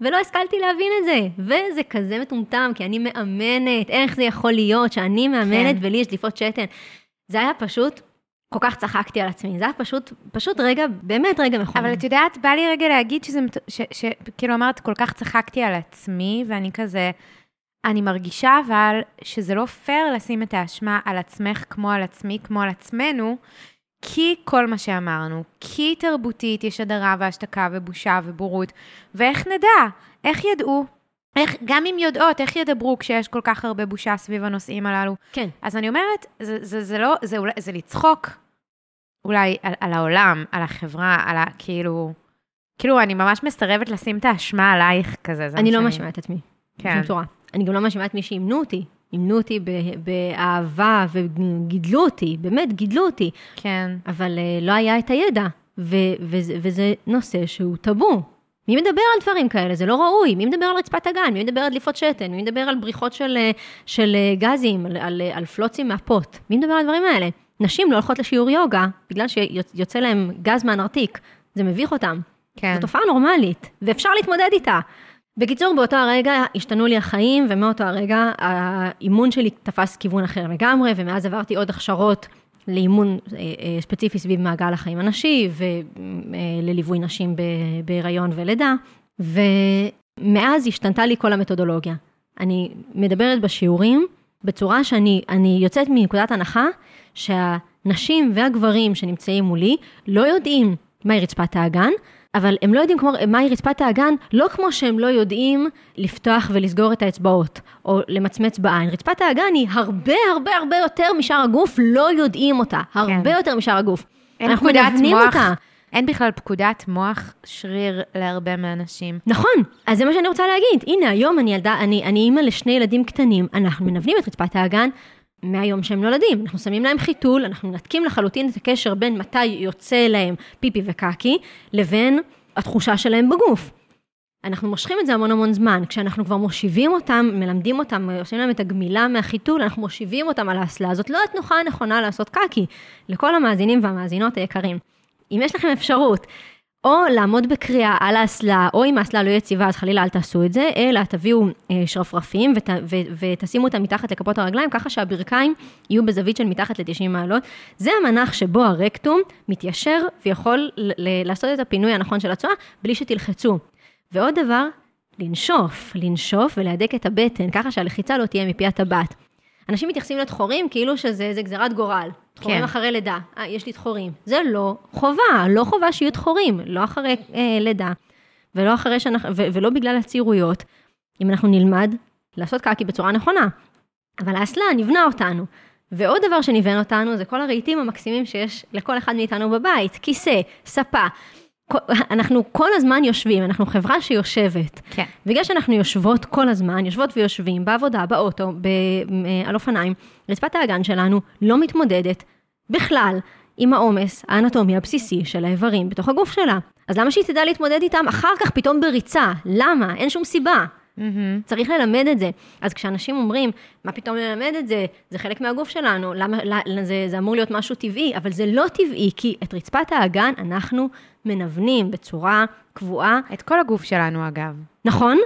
ולא השכלתי להבין את זה. וזה כזה מטומטם, כי אני מאמנת, איך זה יכול להיות שאני מאמנת כן. ולי יש דליפות שתן. זה היה פשוט, כל כך צחקתי על עצמי, זה היה פשוט, פשוט רגע, באמת רגע מכונן. אבל את יודעת, בא לי רגע להגיד שזה, שכאילו אמרת, כל כך צחקתי על עצמי, ואני כזה, אני מרגישה אבל שזה לא פייר לשים את האשמה על עצמך כמו על עצמי, כמו על עצמנו, כי כל מה שאמרנו, כי תרבותית יש הדרה והשתקה ובושה ובורות, ואיך נדע? איך ידעו? איך, גם אם יודעות, איך ידברו כשיש כל כך הרבה בושה סביב הנושאים הללו? כן. אז אני אומרת, זה, זה, זה לא, זה, זה לצחוק אולי על, על העולם, על החברה, על ה... כאילו... כאילו, אני ממש מסרבת לשים את האשמה עלייך כזה. אני לא מאשימה את עצמי. כן. בשום צורה. אני גם לא מאשימה את מי שאימנו אותי. אימנו אותי באהבה וגידלו אותי, באמת גידלו אותי. כן. אבל uh, לא היה את הידע, ו- וזה, וזה נושא שהוא טאבו. מי מדבר על דברים כאלה? זה לא ראוי. מי מדבר על רצפת הגן? מי מדבר על דליפות שתן? מי מדבר על בריחות של, אה, של אה, גזים, על, על, על פלוצים מהפוט? מי מדבר על הדברים האלה? נשים לא הולכות לשיעור יוגה בגלל שיוצא להם גז מהנרתיק. זה מביך אותם. כן. זו תופעה נורמלית, ואפשר להתמודד איתה. בקיצור, באותו הרגע השתנו לי החיים, ומאותו הרגע האימון שלי תפס כיוון אחר לגמרי, ומאז עברתי עוד הכשרות לאימון אה, אה, ספציפי סביב מעגל החיים הנשי, ולליווי נשים בהיריון ולידה, ומאז השתנתה לי כל המתודולוגיה. אני מדברת בשיעורים בצורה שאני יוצאת מנקודת הנחה שהנשים והגברים שנמצאים מולי לא יודעים מהי רצפת האגן, אבל הם לא יודעים כמו, מהי רצפת האגן, לא כמו שהם לא יודעים לפתוח ולסגור את האצבעות, או למצמץ בעין. רצפת האגן היא הרבה הרבה הרבה יותר משאר הגוף, לא יודעים אותה. הרבה כן. יותר משאר הגוף. אין פקודת מוח. אותה. אין בכלל פקודת מוח שריר להרבה מהאנשים. נכון, אז זה מה שאני רוצה להגיד. הנה, היום אני ילדה, אני, אני אימא לשני ילדים קטנים, אנחנו מנוונים את רצפת האגן, מהיום שהם נולדים. אנחנו שמים להם חיתול, אנחנו מנתקים לחלוטין את הקשר בין מתי יוצא להם פיפי וקקי, לבין התחושה שלהם בגוף. אנחנו מושכים את זה המון המון זמן. כשאנחנו כבר מושיבים אותם, מלמדים אותם, עושים להם את הגמילה מהחיתול, אנחנו מושיבים אותם על האסלה. זאת לא התנוחה הנכונה לעשות קקי. לכל המאזינים והמאזינות היקרים. אם יש לכם אפשרות או לעמוד בקריאה על האסלה, או אם האסלה לא יציבה, אז חלילה אל תעשו את זה, אלא תביאו אה, שרפרפים ות, ו, ותשימו אותם מתחת לכפות הרגליים, ככה שהברכיים יהיו בזווית של מתחת ל-90 מעלות. זה המנח שבו הרקטום מתיישר ויכול לעשות את הפינוי הנכון של הצואה, בלי שתלחצו. ועוד דבר, לנשוף, לנשוף ולהדק את הבטן, ככה שהלחיצה לא תהיה מפי הטבעת. אנשים מתייחסים לדחורים כאילו שזה גזירת גורל. דחורים כן. אחרי לידה. אה, יש לי דחורים. זה לא חובה, לא חובה שיהיו דחורים, לא אחרי אה, לידה, ולא, אחרי שאנחנו, ו- ולא בגלל הצירויות, אם אנחנו נלמד לעשות קקי בצורה נכונה. אבל האסלה נבנה אותנו. ועוד דבר שניוון אותנו זה כל הרהיטים המקסימים שיש לכל אחד מאיתנו בבית, כיסא, ספה. אנחנו כל הזמן יושבים, אנחנו חברה שיושבת. כן. בגלל שאנחנו יושבות כל הזמן, יושבות ויושבים בעבודה, באוטו, ב, אה, על אופניים, רצפת האגן שלנו לא מתמודדת בכלל עם העומס האנטומי הבסיסי של האיברים בתוך הגוף שלה. אז למה שהיא תדע להתמודד איתם אחר כך פתאום בריצה? למה? אין שום סיבה. Mm-hmm. צריך ללמד את זה. אז כשאנשים אומרים, מה פתאום ללמד את זה? זה חלק מהגוף שלנו, למה, זה, זה אמור להיות משהו טבעי, אבל זה לא טבעי, כי את רצפת האגן אנחנו מנוונים בצורה קבועה. את כל הגוף שלנו, אגב. נכון,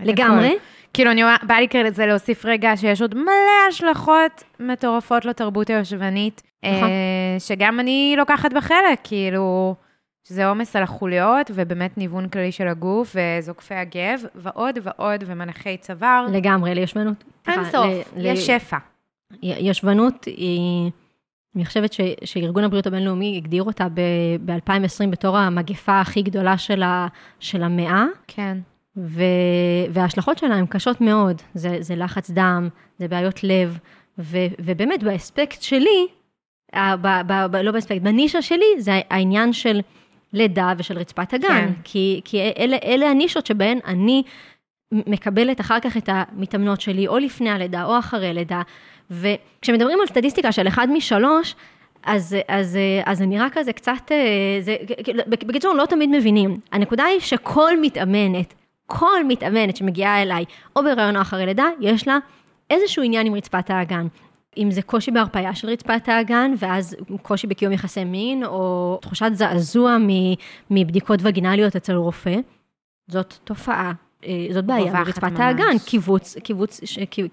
לגמרי. הכל. כאילו, אני בא לי כזה להוסיף רגע שיש עוד מלא השלכות מטורפות לתרבות היושבנית, נכון. אה, שגם אני לוקחת בחלק, כאילו... שזה עומס על החוליות, ובאמת ניוון כללי של הגוף, וזוקפי הגב, ועוד ועוד, ומנחי צוואר. לגמרי, ליושבנות. אין סוף, יש שפע. ישבנות היא, אני חושבת ש, שארגון הבריאות הבינלאומי הגדיר אותה ב-2020 בתור המגפה הכי גדולה של, ה, של המאה. כן. ו, וההשלכות שלה הן קשות מאוד. זה, זה לחץ דם, זה בעיות לב, ו, ובאמת באספקט שלי, ב, ב, ב, לא באספקט, בנישה שלי, זה העניין של לידה ושל רצפת הגן. כן. כי, כי אלה, אלה הנישות שבהן אני מקבלת אחר כך את המתאמנות שלי, או לפני הלידה או אחרי לידה. וכשמדברים על סטטיסטיקה של אחד משלוש, אז, אז, אז זה נראה כזה קצת, אה, זה, בקיצור, לא תמיד מבינים. הנקודה היא שכל מתאמנת, כל מתאמנת שמגיעה אליי, או בהיריון או אחרי לידה, יש לה איזשהו עניין עם רצפת האגן. אם זה קושי בהרפאיה של רצפת האגן, ואז קושי בקיום יחסי מין, או תחושת זעזוע מבדיקות וגינליות אצל רופא, זאת תופעה אה, זאת בעיה ברצפת האגן, קיבוץ, קיבוץ,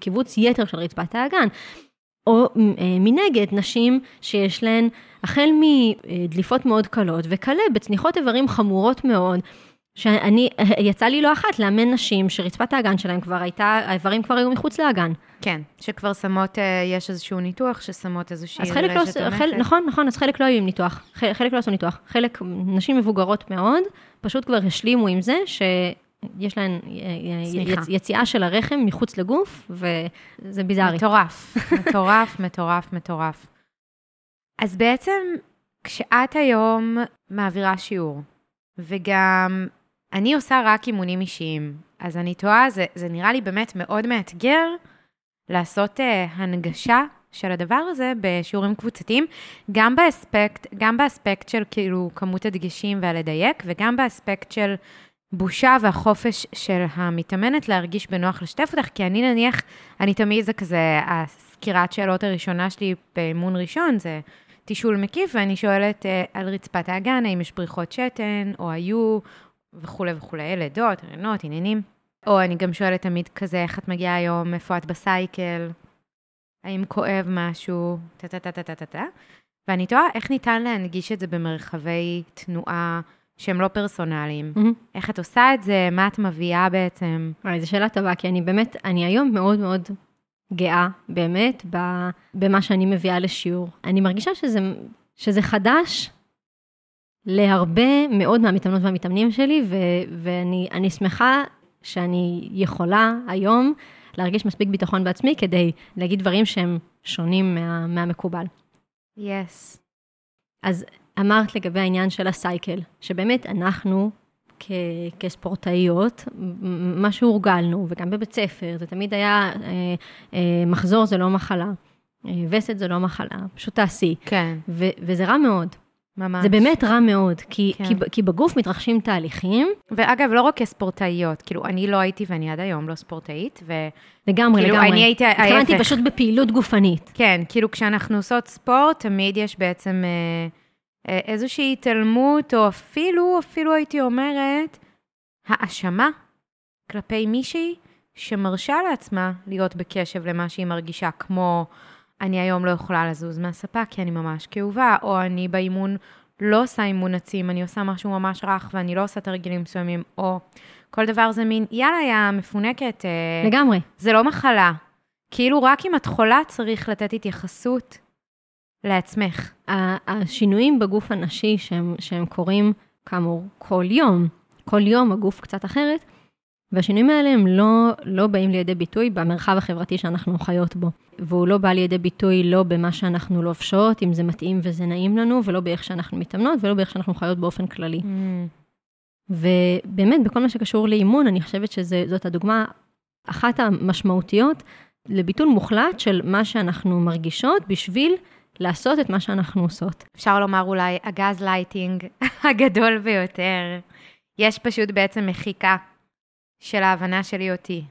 קיבוץ יתר של רצפת האגן. או אה, מנגד, נשים שיש להן החל מדליפות מאוד קלות וכלה בצניחות איברים חמורות מאוד, שאני, יצא לי לא אחת לאמן נשים שרצפת האגן שלהם כבר הייתה, האיברים כבר היו מחוץ לאגן. כן, שכבר שמות, אה, יש איזשהו ניתוח ששמות איזושהי רשת לא, תומכת. נכון, נכון, אז חלק לא היו עם ניתוח, חלק לא עשו ניתוח. חלק, נשים מבוגרות מאוד, פשוט כבר השלימו עם זה ש... יש להן יצ, יציאה של הרחם מחוץ לגוף, וזה ביזארי. מטורף, מטורף, *laughs* מטורף, מטורף. אז בעצם, כשאת היום מעבירה שיעור, וגם אני עושה רק אימונים אישיים, אז אני תוהה, זה, זה נראה לי באמת מאוד מאתגר לעשות uh, הנגשה של הדבר הזה בשיעורים קבוצתיים, גם באספקט, גם באספקט של כאילו כמות הדגשים והלדייק, וגם באספקט של בושה והחופש של המתאמנת להרגיש בנוח לשתף אותך, כי אני נניח, אני תמיד זה כזה, הסקירת שאלות הראשונה שלי באימון ראשון זה תישול מקיף, ואני שואלת uh, על רצפת האגן, האם יש בריחות שתן, או היו, וכולי וכולי, לידות, רעיונות, עניינים. או אני גם שואלת תמיד כזה, איך את מגיעה היום, איפה את בסייקל, האם כואב משהו, טה-טה-טה-טה-טה. ואני תוהה איך ניתן להנגיש את זה במרחבי תנועה. שהם לא פרסונליים. Mm-hmm. איך את עושה את זה? מה את מביאה בעצם? וואי, זו שאלה טובה, כי אני באמת, אני היום מאוד מאוד גאה, באמת, במה שאני מביאה לשיעור. אני מרגישה שזה, שזה חדש להרבה מאוד מהמתאמנות והמתאמנים שלי, ו, ואני שמחה שאני יכולה היום להרגיש מספיק ביטחון בעצמי כדי להגיד דברים שהם שונים מה, מהמקובל. יס. Yes. אז אמרת לגבי העניין של הסייקל, שבאמת אנחנו כ- כספורטאיות, מה שהורגלנו, וגם בבית ספר, זה תמיד היה, אה, אה, מחזור זה לא מחלה, אה, וסת זה לא מחלה, פשוט תעשי. כן. ו- וזה רע מאוד. ממש. זה באמת רע מאוד, כי, כן. כי, כי בגוף מתרחשים תהליכים. ואגב, לא רק כספורטאיות, כאילו, אני לא הייתי ואני עד היום לא ספורטאית, ו... לגמרי, כאילו, לגמרי. אני הייתי ההפך. התכוונתי פשוט בפעילות גופנית. כן, כאילו, כשאנחנו עושות ספורט, תמיד יש בעצם... אה, אה, איזושהי התעלמות, או אפילו, אפילו הייתי אומרת, האשמה כלפי מישהי שמרשה לעצמה להיות בקשב למה שהיא מרגישה, כמו אני היום לא יכולה לזוז מהספה כי אני ממש כאובה, או אני באימון לא עושה אימון עצים, אני עושה משהו ממש רך ואני לא עושה תרגילים מסוימים, או כל דבר זה מין, יאללה, יא מפונקת. אה, לגמרי. זה לא מחלה. כאילו, רק אם את חולה צריך לתת התייחסות לעצמך. השינויים בגוף הנשי שהם, שהם קורים, כאמור, כל יום, כל יום הגוף קצת אחרת, והשינויים האלה הם לא, לא באים לידי ביטוי במרחב החברתי שאנחנו חיות בו. והוא לא בא לידי ביטוי לא במה שאנחנו לובשות, אם זה מתאים וזה נעים לנו, ולא באיך שאנחנו מתאמנות, ולא באיך שאנחנו חיות באופן כללי. Mm. ובאמת, בכל מה שקשור לאימון, אני חושבת שזאת הדוגמה, אחת המשמעותיות לביטול מוחלט של מה שאנחנו מרגישות בשביל לעשות את מה שאנחנו עושות. אפשר לומר אולי הגז לייטינג *laughs* הגדול ביותר. יש פשוט בעצם מחיקה של ההבנה שלי אותי.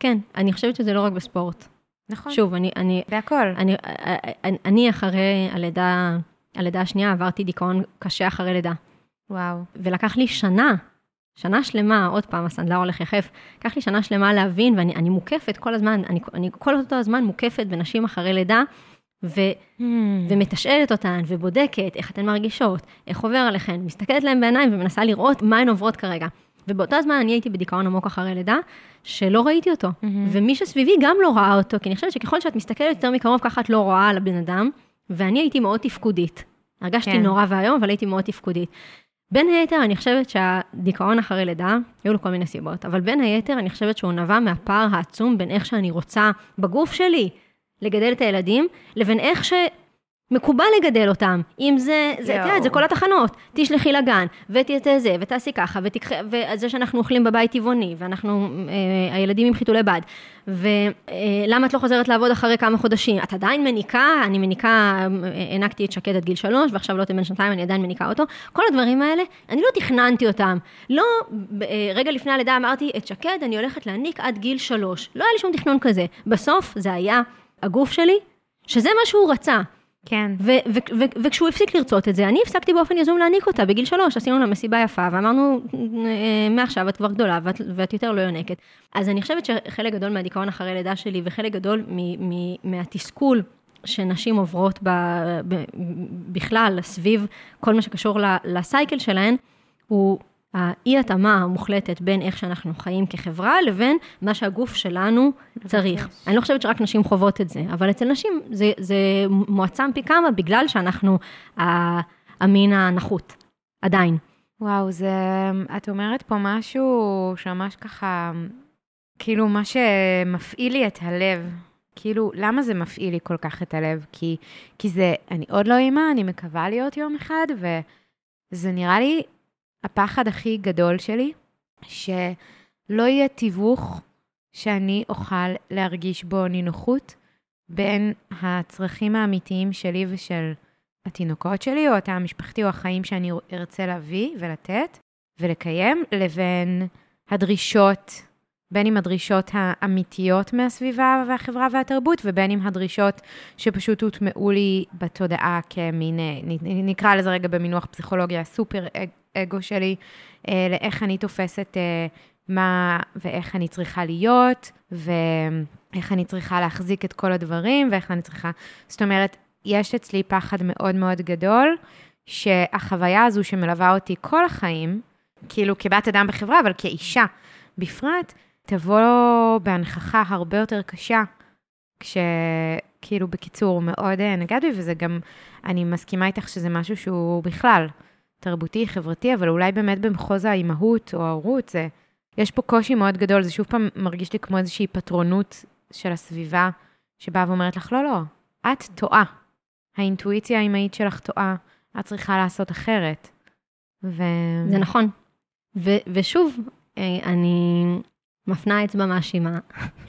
כן, אני חושבת שזה לא רק בספורט. נכון. שוב, אני... אני בהכל. אני, אני, אני אחרי הלידה, הלידה השנייה עברתי דיכאון קשה אחרי לידה. וואו. ולקח לי שנה, שנה שלמה, עוד פעם, הסנדלר הולך יחף, לקח לי שנה שלמה להבין, ואני מוקפת כל הזמן, אני, אני כל אותו הזמן מוקפת בנשים אחרי לידה, ו, mm. ומתשאלת אותן, ובודקת איך אתן מרגישות, איך עובר עליכן, מסתכלת להן בעיניים ומנסה לראות מה הן עוברות כרגע. ובאותה זמן אני הייתי בדיכאון עמוק אחרי לידה, שלא ראיתי אותו. Mm-hmm. ומי שסביבי גם לא ראה אותו, כי אני חושבת שככל שאת מסתכלת יותר מקרוב, ככה את לא רואה על הבן אדם, ואני הייתי מאוד תפקודית. הרגשתי כן. נורא ואיום, אבל הייתי מאוד תפקודית. בין היתר, אני חושבת שהדיכאון אחרי לידה, היו לו כל מיני סיבות, אבל בין היתר, אני חושבת שהוא נבע מהפער העצום בין איך שאני רוצה בגוף שלי לגדל את הילדים, לבין איך ש... מקובל לגדל אותם. אם זה, זה, את יודעת, זה כל התחנות. תשלחי לגן, ותהיה זה, ותעשי ככה, ותקחי, וזה שאנחנו אוכלים בבית טבעוני, ואנחנו, אה, הילדים עם חיתולי בד, ולמה את לא חוזרת לעבוד אחרי כמה חודשים? את עדיין מניקה, אני מניקה, אה, הענקתי את שקד עד גיל שלוש, ועכשיו לא בן שנתיים, אני עדיין מניקה אותו. כל הדברים האלה, אני לא תכננתי אותם. לא, אה, רגע לפני הלידה אמרתי, את שקד אני הולכת להניק עד גיל שלוש. לא היה לי שום תכנון כזה. בסוף זה היה הגוף שלי, שזה מה שהוא רצה. כן. וכשהוא הפסיק לרצות את זה, אני הפסקתי באופן יזום להעניק אותה. בגיל שלוש עשינו לה מסיבה יפה, ואמרנו, אה, מעכשיו את כבר גדולה ואת, ואת יותר לא יונקת. אז אני חושבת שחלק גדול מהדיכאון אחרי לידה שלי, וחלק גדול מהתסכול שנשים עוברות ב, ב, בכלל, סביב כל מה שקשור לסייקל שלהן, הוא האי-התאמה המוחלטת בין איך שאנחנו חיים כחברה לבין מה שהגוף שלנו צריך. אני לא חושבת שרק נשים חוות את זה, אבל אצל נשים זה, זה מועצם פי כמה בגלל שאנחנו המין הנחות, עדיין. וואו, זה, את אומרת פה משהו שממש ככה, כאילו מה שמפעיל לי את הלב. כאילו, למה זה מפעיל לי כל כך את הלב? כי, כי זה, אני עוד לא אימא, אני מקווה להיות יום אחד, וזה נראה לי הפחד הכי גדול שלי, שלא יהיה תיווך שאני אוכל להרגיש בו נינוחות בין הצרכים האמיתיים שלי ושל התינוקות שלי, או התא המשפחתי, או החיים שאני ארצה להביא ולתת ולקיים, לבין הדרישות, בין אם הדרישות האמיתיות מהסביבה והחברה והתרבות, ובין אם הדרישות שפשוט הוטמעו לי בתודעה כמין, נקרא לזה רגע במינוח פסיכולוגיה, סופר האגו שלי, אה, לאיך אני תופסת אה, מה ואיך אני צריכה להיות, ואיך אני צריכה להחזיק את כל הדברים, ואיך אני צריכה... זאת אומרת, יש אצלי פחד מאוד מאוד גדול, שהחוויה הזו שמלווה אותי כל החיים, כאילו כבת אדם בחברה, אבל כאישה בפרט, תבוא בהנכחה הרבה יותר קשה, כשכאילו בקיצור מאוד אה, נגעת בי, וזה גם, אני מסכימה איתך שזה משהו שהוא בכלל תרבותי, חברתי, אבל אולי באמת במחוז האימהות או ההורות, זה, יש פה קושי מאוד גדול, זה שוב פעם מרגיש לי כמו איזושהי פטרונות של הסביבה, שבאה ואומרת לך, לא, לא, את טועה. האינטואיציה האימהית שלך טועה, את צריכה לעשות אחרת. ו... זה נכון. ו- ושוב, אה, אני מפנה אצבע מאשימה,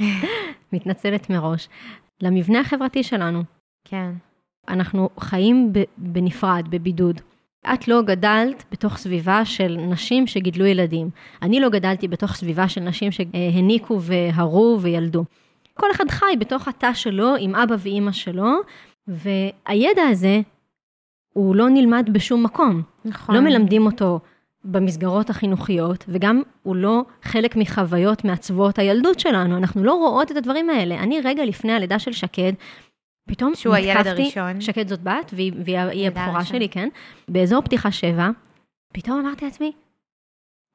*laughs* מתנצלת מראש, למבנה החברתי שלנו. כן. אנחנו חיים בנפרד, בבידוד. את לא גדלת בתוך סביבה של נשים שגידלו ילדים. אני לא גדלתי בתוך סביבה של נשים שהניקו והרו וילדו. כל אחד חי בתוך התא שלו, עם אבא ואימא שלו, והידע הזה, הוא לא נלמד בשום מקום. נכון. לא מלמדים אותו במסגרות החינוכיות, וגם הוא לא חלק מחוויות מעצבות הילדות שלנו. אנחנו לא רואות את הדברים האלה. אני רגע לפני הלידה של שקד, פתאום שהוא הילד הראשון. שקד זאת בת, והיא, והיא הבכורה שלי, כן? באזור פתיחה שבע, פתאום אמרתי לעצמי,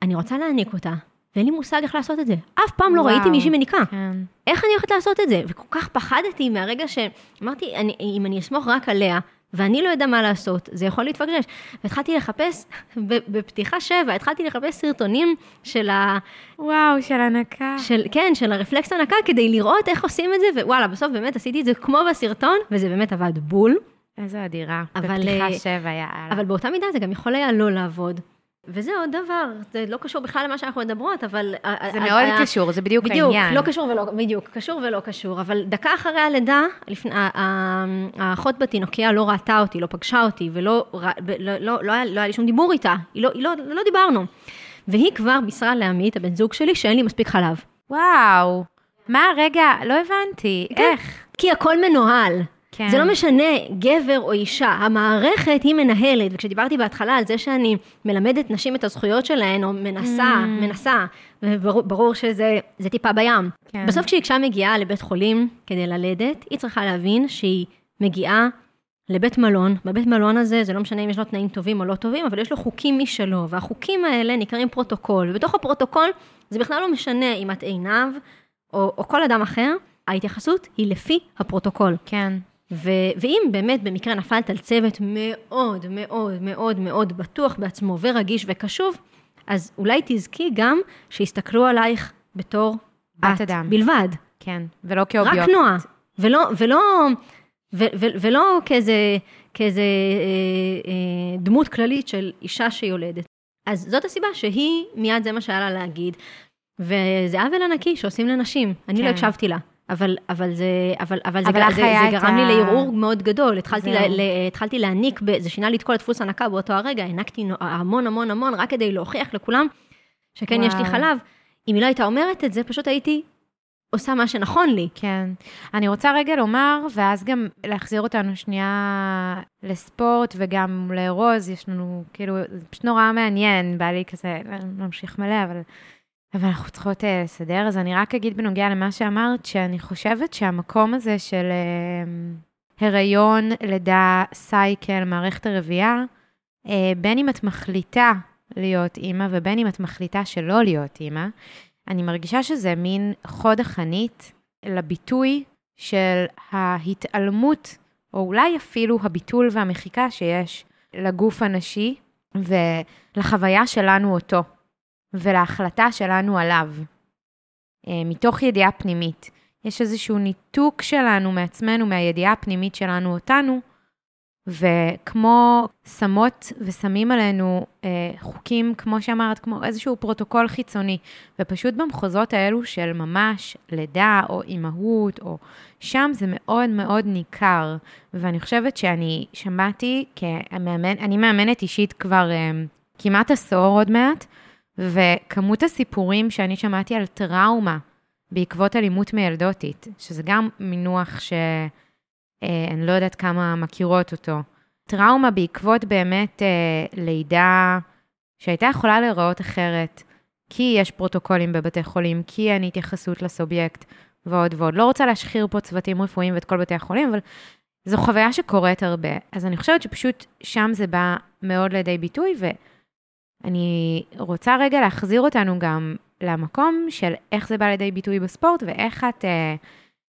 אני רוצה להעניק אותה, ואין לי מושג איך לעשות את זה. אף פעם לא וואו, ראיתי מישהי מניקה. כן. איך אני הולכת לעשות את זה? וכל כך פחדתי מהרגע שאמרתי, אני, אם אני אסמוך רק עליה, ואני לא יודע מה לעשות, זה יכול להתפגרש. והתחלתי לחפש, *laughs* בפתיחה שבע, התחלתי לחפש סרטונים של ה... וואו, של הנקה. של, כן, של הרפלקס הנקה, כדי לראות איך עושים את זה, ווואלה, בסוף באמת עשיתי את זה כמו בסרטון, וזה באמת עבד בול. איזה אדירה. אבל, בפתיחה אה, שבע, יאללה. אבל באותה מידה זה גם יכול היה לא לעבוד. וזה עוד דבר, זה לא קשור בכלל למה שאנחנו מדברות, אבל... זה מאוד קשור, זה בדיוק, העניין. בדיוק, לא קשור ולא, בדיוק, קשור ולא קשור, אבל דקה אחרי הלידה, לפני, האחות בתינוקיה לא ראתה אותי, לא פגשה אותי, ולא לא, לא, לא, לא, היה, לא היה לי שום דיבור איתה, לא, לא, לא דיברנו. והיא כבר בישרה לעמית, הבן זוג שלי, שאין לי מספיק חלב. וואו, מה, רגע, לא הבנתי, כן, איך? כי הכל מנוהל. כן. זה לא משנה גבר או אישה, המערכת היא מנהלת, וכשדיברתי בהתחלה על זה שאני מלמדת נשים את הזכויות שלהן, או מנסה, mm. מנסה, וברור שזה טיפה בים. כן. בסוף כשאישה מגיעה לבית חולים כדי ללדת, היא צריכה להבין שהיא מגיעה לבית מלון, בבית מלון הזה, זה לא משנה אם יש לו תנאים טובים או לא טובים, אבל יש לו חוקים משלו, והחוקים האלה נקראים פרוטוקול, ובתוך הפרוטוקול זה בכלל לא משנה אם את עינב או, או כל אדם אחר, ההתייחסות היא לפי הפרוטוקול. כן. ו- ואם באמת במקרה נפלת על צוות מאוד מאוד מאוד מאוד בטוח בעצמו ורגיש וקשוב, אז אולי תזכי גם שיסתכלו עלייך בתור בת את אדם. בלבד. כן, ולא כאובייקט. רק נועה. ולא, ולא, ו- ו- ולא כאיזה, כאיזה אה, אה, דמות כללית של אישה שיולדת. אז זאת הסיבה שהיא, מיד זה מה שהיה לה להגיד, וזה עוול ענקי שעושים לנשים. אני כן. לא הקשבתי לה. אבל, אבל זה, אבל, אבל זה, אבל זה, זה את גרם לי ה- לערעור מאוד גדול. התחלתי, לה, זהו. ל, התחלתי להעניק, זה שינה לי את כל הדפוס הנקה באותו הרגע, הענקתי המון המון המון, רק כדי להוכיח לכולם שכן, יש לי וואו. חלב. אם היא לא הייתה אומרת את זה, פשוט הייתי עושה מה שנכון לי. כן. אני רוצה רגע לומר, ואז גם להחזיר אותנו שנייה לספורט וגם לארוז, יש לנו, כאילו, זה פשוט נורא מעניין, בא לי כזה להמשיך מלא, אבל, אבל אנחנו צריכות uh, לסדר. אז אני רק אגיד בנוגע למה שאמרת, שאני חושבת שהמקום הזה של uh, הריון, לידה, סייקל, מערכת הרבייה, uh, בין אם את מחליטה להיות אימא ובין אם את מחליטה שלא להיות אימא, אני מרגישה שזה מין חוד החנית לביטוי של ההתעלמות, או אולי אפילו הביטול והמחיקה שיש לגוף הנשי ולחוויה שלנו אותו, ולהחלטה שלנו עליו, אה, מתוך ידיעה פנימית. יש איזשהו ניתוק שלנו מעצמנו, מהידיעה הפנימית שלנו אותנו, וכמו שמות ושמים עלינו אה, חוקים, כמו שאמרת, כמו איזשהו פרוטוקול חיצוני, ופשוט במחוזות האלו של ממש לידה או אימהות, או שם זה מאוד מאוד ניכר. ואני חושבת שאני שמעתי, כמאמן, אני מאמנת אישית כבר אה, כמעט עשור עוד מעט, וכמות הסיפורים שאני שמעתי על טראומה בעקבות אלימות מיילדותית, שזה גם מינוח ש... אה, לא יודעת כמה מכירות אותו. טראומה בעקבות באמת אה, לידה שהייתה יכולה להיראות אחרת, כי יש פרוטוקולים בבתי חולים, כי אין התייחסות לסובייקט ועוד ועוד. לא רוצה להשחיר פה צוותים רפואיים ואת כל בתי החולים, אבל זו חוויה שקורית הרבה. אז אני חושבת שפשוט שם זה בא מאוד לידי ביטוי, ואני רוצה רגע להחזיר אותנו גם למקום של איך זה בא לידי ביטוי בספורט ואיך את... אה,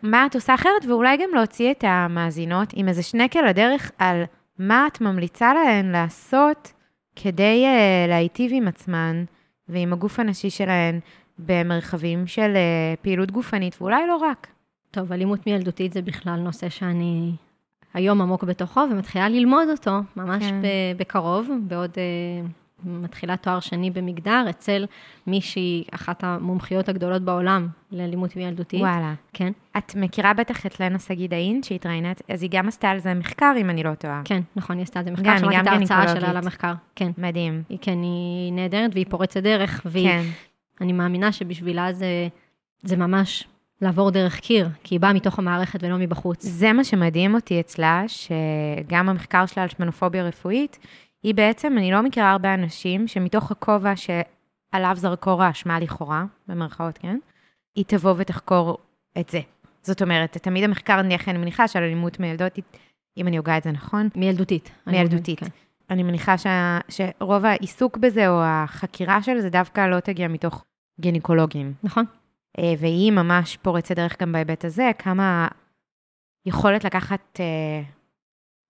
מה את עושה אחרת, ואולי גם להוציא את המאזינות עם איזה שנקל לדרך על מה את ממליצה להן לעשות כדי uh, להיטיב עם עצמן ועם הגוף הנשי שלהן במרחבים של uh, פעילות גופנית, ואולי לא רק. טוב, אלימות מילדותית זה בכלל נושא שאני היום עמוק בתוכו ומתחילה ללמוד אותו ממש כן. בקרוב, בעוד מתחילה תואר שני במגדר, אצל מישהי, אחת המומחיות הגדולות בעולם לאלימות מילדותית. וואלה. כן, את מכירה בטח את לנה שגידאין שהתראיינה, אז היא גם עשתה על זה מחקר, אם אני לא טועה. כן, נכון, היא עשתה את זה מחקר, שמעתי את ההרצאה. שלה על המחקר. כן, מדהים. היא, כן, היא נהדרת והיא פורצת דרך, והיא, כן, אני מאמינה שבשבילה זה, זה ממש לעבור דרך קיר, כי היא באה מתוך המערכת ולא מבחוץ. זה מה שמדהים אותי אצלה, שגם המחקר שלה על שמנופוביה רפואית, היא בעצם, אני לא מכירה הרבה אנשים שמתוך הכובע שעליו זרקור האשמה לכאורה, במרכאות, כן? היא תבוא ותחקור את זה. זאת אומרת, תמיד המחקר, נניח, אני מניחה שעל אלימות מילדותית, אם אני הוגה את זה נכון, מילדותית. אני מילדותית. כן. אני מניחה שה, שרוב העיסוק בזה, או החקירה של זה, דווקא לא תגיע מתוך גינקולוגים. נכון. אה, והיא ממש פורצת דרך גם בהיבט הזה, כמה יכולת לקחת אה,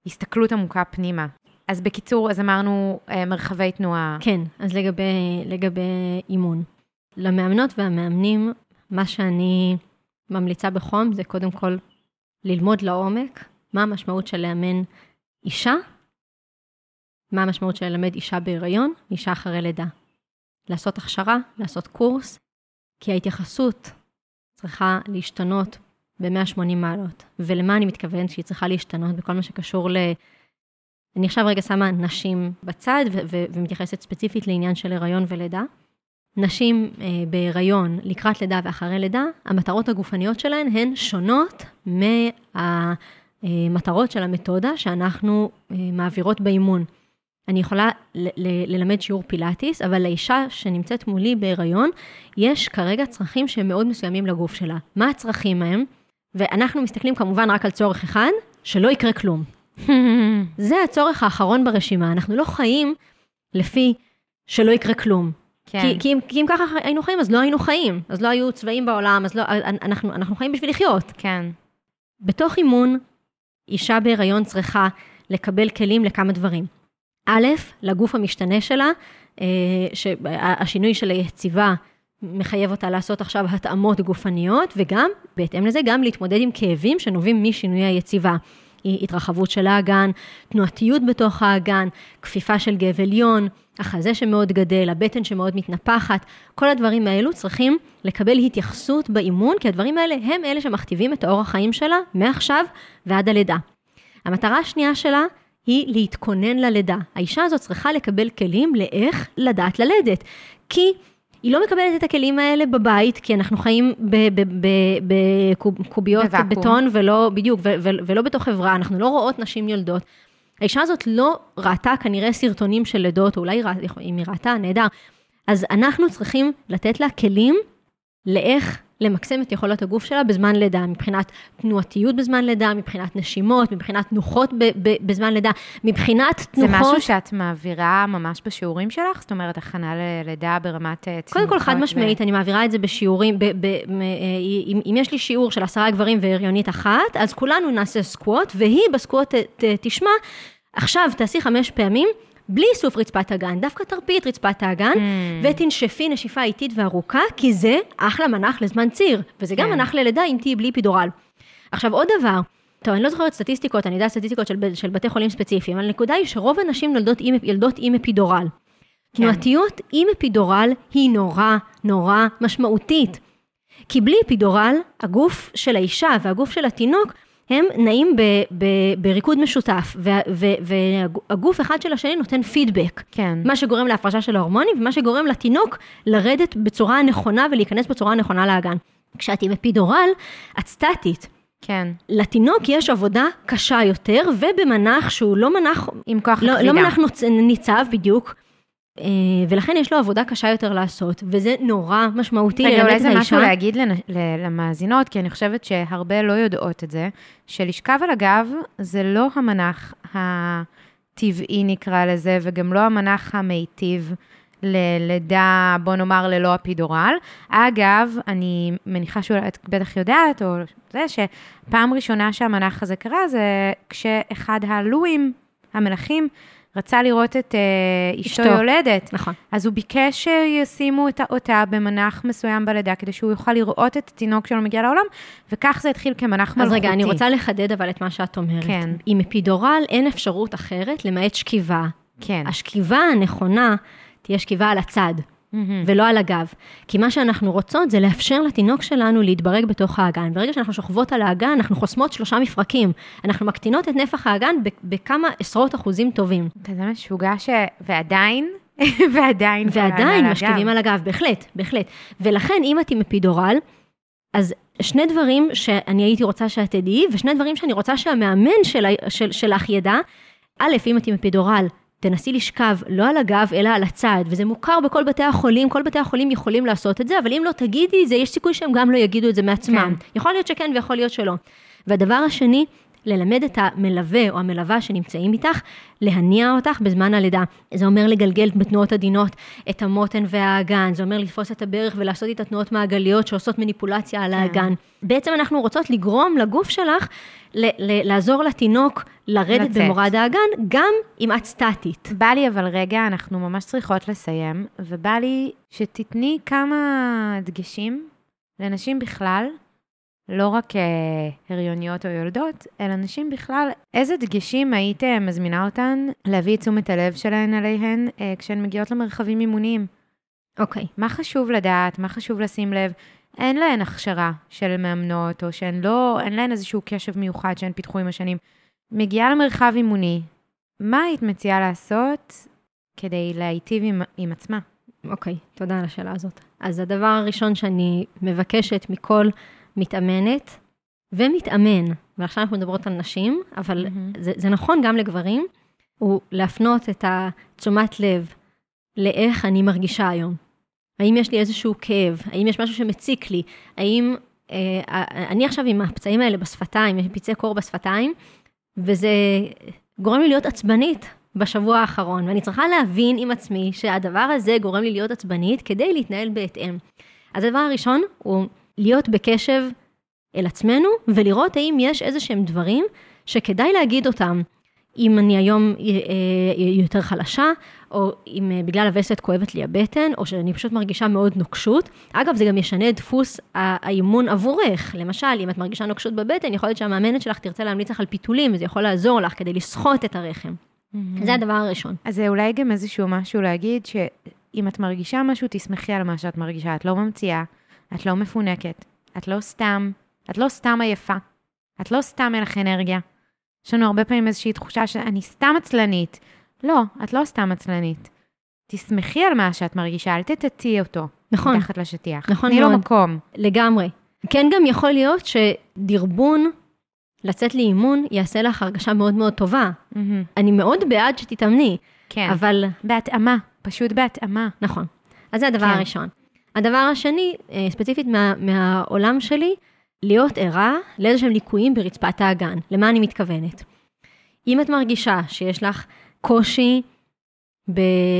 הסתכלות עמוקה פנימה. אז בקיצור, אז אמרנו אה, מרחבי תנועה. כן, אז לגבי, לגבי אימון. למאמנות והמאמנים, מה שאני ממליצה בחום זה קודם כל ללמוד לעומק מה המשמעות של לאמן אישה, מה המשמעות של ללמד אישה בהיריון, אישה אחרי לידה. לעשות הכשרה, לעשות קורס, כי ההתייחסות צריכה להשתנות ב-180 מעלות. ולמה אני מתכוונת שהיא צריכה להשתנות בכל מה שקשור ל... אני עכשיו רגע שמה נשים בצד ו- ו- ומתייחסת ספציפית לעניין של הריון ולידה. נשים אה, בהיריון לקראת לידה ואחרי לידה, המטרות הגופניות שלהן הן שונות מהמטרות של המתודה שאנחנו אה, מעבירות באימון. אני יכולה ל- ל- ללמד שיעור פילאטיס, אבל לאישה שנמצאת מולי בהיריון, יש כרגע צרכים שהם מאוד מסוימים לגוף שלה. מה הצרכים הם? ואנחנו מסתכלים כמובן רק על צורך אחד, שלא יקרה כלום. זה הצורך האחרון ברשימה. אנחנו לא חיים לפי שלא יקרה כלום. כן. כי, כי, אם, כי אם ככה היינו חיים, אז לא היינו חיים. אז לא היו צבעים בעולם, אז לא, אנחנו, אנחנו חיים בשביל לחיות. כן. בתוך אימון, אישה בהיריון צריכה לקבל כלים לכמה דברים. א', לגוף המשתנה שלה, אה, שהשינוי של היציבה מחייב אותה לעשות עכשיו התאמות גופניות, וגם, בהתאם לזה, גם להתמודד עם כאבים שנובעים משינוי היציבה. התרחבות של האגן, תנועתיות בתוך האגן, כפיפה של גב עליון, החזה שמאוד גדל, הבטן שמאוד מתנפחת, כל הדברים האלו צריכים לקבל התייחסות באימון, כי הדברים האלה הם אלה שמכתיבים את האורח חיים שלה מעכשיו ועד הלידה. המטרה השנייה שלה היא להתכונן ללידה. האישה הזאת צריכה לקבל כלים לאיך לדעת ללדת. כי היא לא מקבלת את הכלים האלה בבית, כי אנחנו חיים בקוביות בטון ולא, בדיוק, ולא בתוך חברה, אנחנו לא רואות נשים יולדות. האישה הזאת לא ראתה כנראה סרטונים של לידות, או אולי אם היא ראתה, נהדר. אז אנחנו צריכים לתת לה כלים לאיך למקסם את יכולות הגוף שלה בזמן לידה, מבחינת תנועתיות בזמן לידה, מבחינת נשימות, מבחינת תנוחות בזמן לידה, מבחינת תנוחות... זה משהו שאת מעבירה ממש בשיעורים שלך? זאת אומרת, הכנה ללידה ברמת תנוחות? קודם כל, חד משמעית, ו... אני מעבירה את זה בשיעורים, ב, ב, ב, אם, אם יש לי שיעור של עשרה גברים והריונית אחת, אז כולנו נעשה סקווט, והיא בסקווט תשמע, עכשיו תעשי חמש פעמים, בלי איסוף רצפת הגן, דווקא תרפי את רצפת האגן, mm. ותנשפי נשיפה איטית וארוכה, כי זה אחלה מנח לזמן ציר, וזה גם כן. מנח ללידה אם תהיי בלי פידורל. עכשיו עוד דבר, טוב, אני לא זוכרת סטטיסטיקות, אני יודעת סטטיסטיקות של, של בתי חולים ספציפיים, אבל הנקודה היא שרוב הנשים נולדות עם, ילדות עם אפידורל. כן. תנועתיות עם אפידורל היא נורא נורא משמעותית. כי בלי אפידורל, הגוף של האישה והגוף של התינוק הם נעים ב, ב, בריקוד משותף, והגוף אחד של השני נותן פידבק. כן. מה שגורם להפרשה של ההורמונים, ומה שגורם לתינוק לרדת בצורה הנכונה ולהיכנס בצורה הנכונה לאגן. כשאת עם אפידורל, את סטטית. כן. לתינוק יש עבודה קשה יותר, ובמנח שהוא לא מנח... עם כוח לא, לא מנח נוצ... ניצב בדיוק. אה, ולכן יש לו עבודה קשה יותר לעשות, וזה נורא משמעותי ללמד את האישה. רגע, אולי זה משהו להגיד למאזינות, כי אני חושבת שהרבה לא יודעות את זה, שלשכב על הגב זה לא המנח הטבעי נקרא לזה, וגם לא המנח המיטיב. ללידה, בוא נאמר, ללא אפידורל. אגב, אני מניחה שאת בטח יודעת, או זה, שפעם ראשונה שהמנח הזה קרה, זה כשאחד הלואים, המלכים, רצה לראות את uh, אשתו יולדת. נכון. אז הוא ביקש שישימו את אותה במנח מסוים בלידה, כדי שהוא יוכל לראות את התינוק שלו מגיע לעולם, וכך זה התחיל כמנח אז מלכותי. אז רגע, אני רוצה לחדד אבל את מה שאת אומרת. כן. עם אפידורל אין אפשרות אחרת למעט שכיבה. כן. השכיבה הנכונה תהיה שכיבה על הצד. Mm-hmm. ולא על הגב. כי מה שאנחנו רוצות זה לאפשר לתינוק שלנו להתברג בתוך האגן. ברגע שאנחנו שוכבות על האגן, אנחנו חוסמות שלושה מפרקים. אנחנו מקטינות את נפח האגן בכמה עשרות אחוזים טובים. כזה משוגע ש... ועדיין? *laughs* ועדיין. ועדיין משכיבים על הגב, בהחלט, בהחלט. ולכן, אם את עם אפידורל, אז שני דברים שאני הייתי רוצה שאת תדעי, ושני דברים שאני רוצה שהמאמן של, של, שלך ידע. א', אם את עם אפידורל, תנסי לשכב לא על הגב, אלא על הצד, וזה מוכר בכל בתי החולים, כל בתי החולים יכולים לעשות את זה, אבל אם לא תגידי את זה, יש סיכוי שהם גם לא יגידו את זה מעצמם. כן. יכול להיות שכן ויכול להיות שלא. והדבר השני, ללמד את המלווה או המלווה שנמצאים איתך, להניע אותך בזמן הלידה. זה אומר לגלגל בתנועות עדינות את המותן והאגן, זה אומר לתפוס את הברך ולעשות איתה תנועות מעגליות שעושות מניפולציה על כן. האגן. בעצם אנחנו רוצות לגרום לגוף שלך ל- ל- לעזור לתינוק לרדת לצאת. במורד האגן, גם אם את סטטית. בא לי אבל רגע, אנחנו ממש צריכות לסיים, ובא לי שתתני כמה דגשים לנשים בכלל, לא רק אה, הריוניות או יולדות, אלא נשים בכלל, איזה דגשים היית מזמינה אותן להביא את תשומת הלב שלהן עליהן אה, כשהן מגיעות למרחבים אימוניים? אוקיי. Okay. מה חשוב לדעת? מה חשוב לשים לב? אין להן הכשרה של מאמנות, או שהן לא, אין להן איזשהו קשב מיוחד שהן פיתחו עם השנים. מגיעה למרחב אימוני, מה היית מציעה לעשות כדי להיטיב עם, עם עצמה? אוקיי, okay, תודה על השאלה הזאת. אז הדבר הראשון שאני מבקשת מכל מתאמנת ומתאמן, ועכשיו אנחנו מדברות על נשים, אבל mm-hmm. זה, זה נכון גם לגברים, הוא להפנות את התשומת לב לאיך אני מרגישה היום. האם יש לי איזשהו כאב? האם יש משהו שמציק לי? האם... אה, אני עכשיו עם הפצעים האלה בשפתיים, יש פצעי קור בשפתיים, וזה גורם לי להיות עצבנית בשבוע האחרון, ואני צריכה להבין עם עצמי שהדבר הזה גורם לי להיות עצבנית כדי להתנהל בהתאם. אז הדבר הראשון הוא להיות בקשב אל עצמנו, ולראות האם יש איזה שהם דברים שכדאי להגיד אותם. אם אני היום אה, אה, יותר חלשה, או אם אה, בגלל הווסת כואבת לי הבטן, או שאני פשוט מרגישה מאוד נוקשות. אגב, זה גם ישנה את דפוס האימון עבורך. למשל, אם את מרגישה נוקשות בבטן, יכול להיות שהמאמנת שלך תרצה להמליץ לך על פיתולים, וזה יכול לעזור לך כדי לסחוט את הרחם. Mm-hmm. זה הדבר הראשון. אז זה אולי גם איזשהו משהו להגיד, שאם את מרגישה משהו, תשמחי על מה שאת מרגישה. את לא ממציאה, את לא מפונקת, את לא סתם, את לא סתם עייפה, את לא סתם אין לך אנרגיה. יש לנו הרבה פעמים איזושהי תחושה שאני סתם עצלנית. לא, את לא סתם עצלנית. תשמחי על מה שאת מרגישה, אל תטאטי אותו. נכון. מתחת לשטיח. נכון מאוד. תני לו מקום. לגמרי. כן גם יכול להיות שדרבון, לצאת לאימון, יעשה לך הרגשה מאוד מאוד טובה. Mm-hmm. אני מאוד בעד שתתאמני, כן. אבל... בהתאמה, פשוט בהתאמה. נכון. אז זה הדבר כן. הראשון. הדבר השני, אה, ספציפית מה, מהעולם שלי, להיות ערה לאיזה שהם ליקויים ברצפת האגן. למה אני מתכוונת? אם את מרגישה שיש לך קושי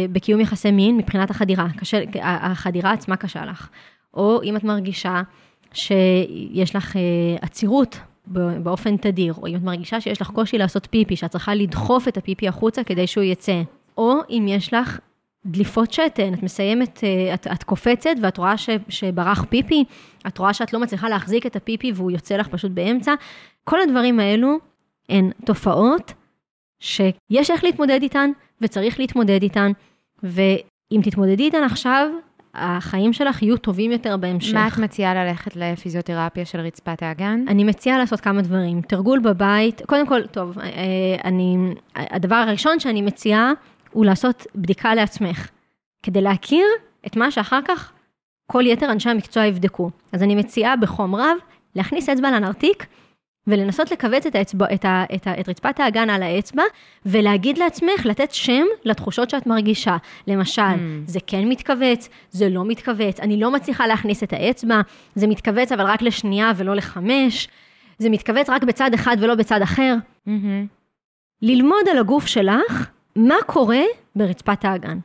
בקיום יחסי מין מבחינת החדירה, קשה, החדירה עצמה קשה לך, או אם את מרגישה שיש לך אה, עצירות באופן תדיר, או אם את מרגישה שיש לך קושי לעשות פיפי, שאת צריכה לדחוף את הפיפי החוצה כדי שהוא יצא, או אם יש לך דליפות שתן, את מסיימת, אה, את, את קופצת ואת רואה ש, שברח פיפי, את רואה שאת לא מצליחה להחזיק את הפיפי והוא יוצא לך פשוט באמצע. כל הדברים האלו הן תופעות שיש איך להתמודד איתן וצריך להתמודד איתן, ואם תתמודדי איתן עכשיו, החיים שלך יהיו טובים יותר בהמשך. מה את מציעה ללכת לפיזיותרפיה של רצפת האגן? אני מציעה לעשות כמה דברים. תרגול בבית, קודם כל, טוב, אה, אני, הדבר הראשון שאני מציעה הוא לעשות בדיקה לעצמך, כדי להכיר את מה שאחר כך כל יתר אנשי המקצוע יבדקו. אז אני מציעה בחום רב להכניס אצבע לנרתיק ולנסות לכווץ את, האצבע, את, ה, את, ה, את רצפת האגן על האצבע ולהגיד לעצמך, לתת שם לתחושות שאת מרגישה. למשל, mm. זה כן מתכווץ, זה לא מתכווץ, אני לא מצליחה להכניס את האצבע, זה מתכווץ אבל רק לשנייה ולא לחמש, זה מתכווץ רק בצד אחד ולא בצד אחר. Mm-hmm. ללמוד על הגוף שלך מה קורה ברצפת האגן.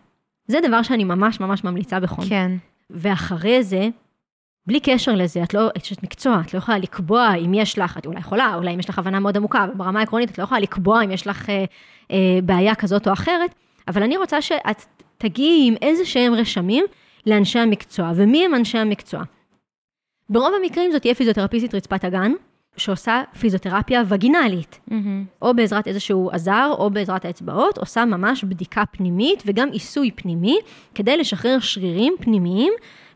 זה דבר שאני ממש ממש ממליצה בחום. כן. ואחרי זה, בלי קשר לזה, את לא אשת מקצוע, את לא יכולה לקבוע אם יש לך, את אולי יכולה, אולי אם יש לך הבנה מאוד עמוקה, אבל ברמה העקרונית את לא יכולה לקבוע אם יש לך אה, אה, בעיה כזאת או אחרת, אבל אני רוצה שאת תגיעי עם איזה שהם רשמים לאנשי המקצוע. ומי הם אנשי המקצוע? ברוב המקרים זאת תהיה פיזיותרפיסטית רצפת אגן, שעושה פיזיותרפיה וגינלית, mm-hmm. או בעזרת איזשהו עזר, או בעזרת האצבעות, עושה ממש בדיקה פנימית וגם עיסוי פנימי, כדי לשחרר שרירים פנימיים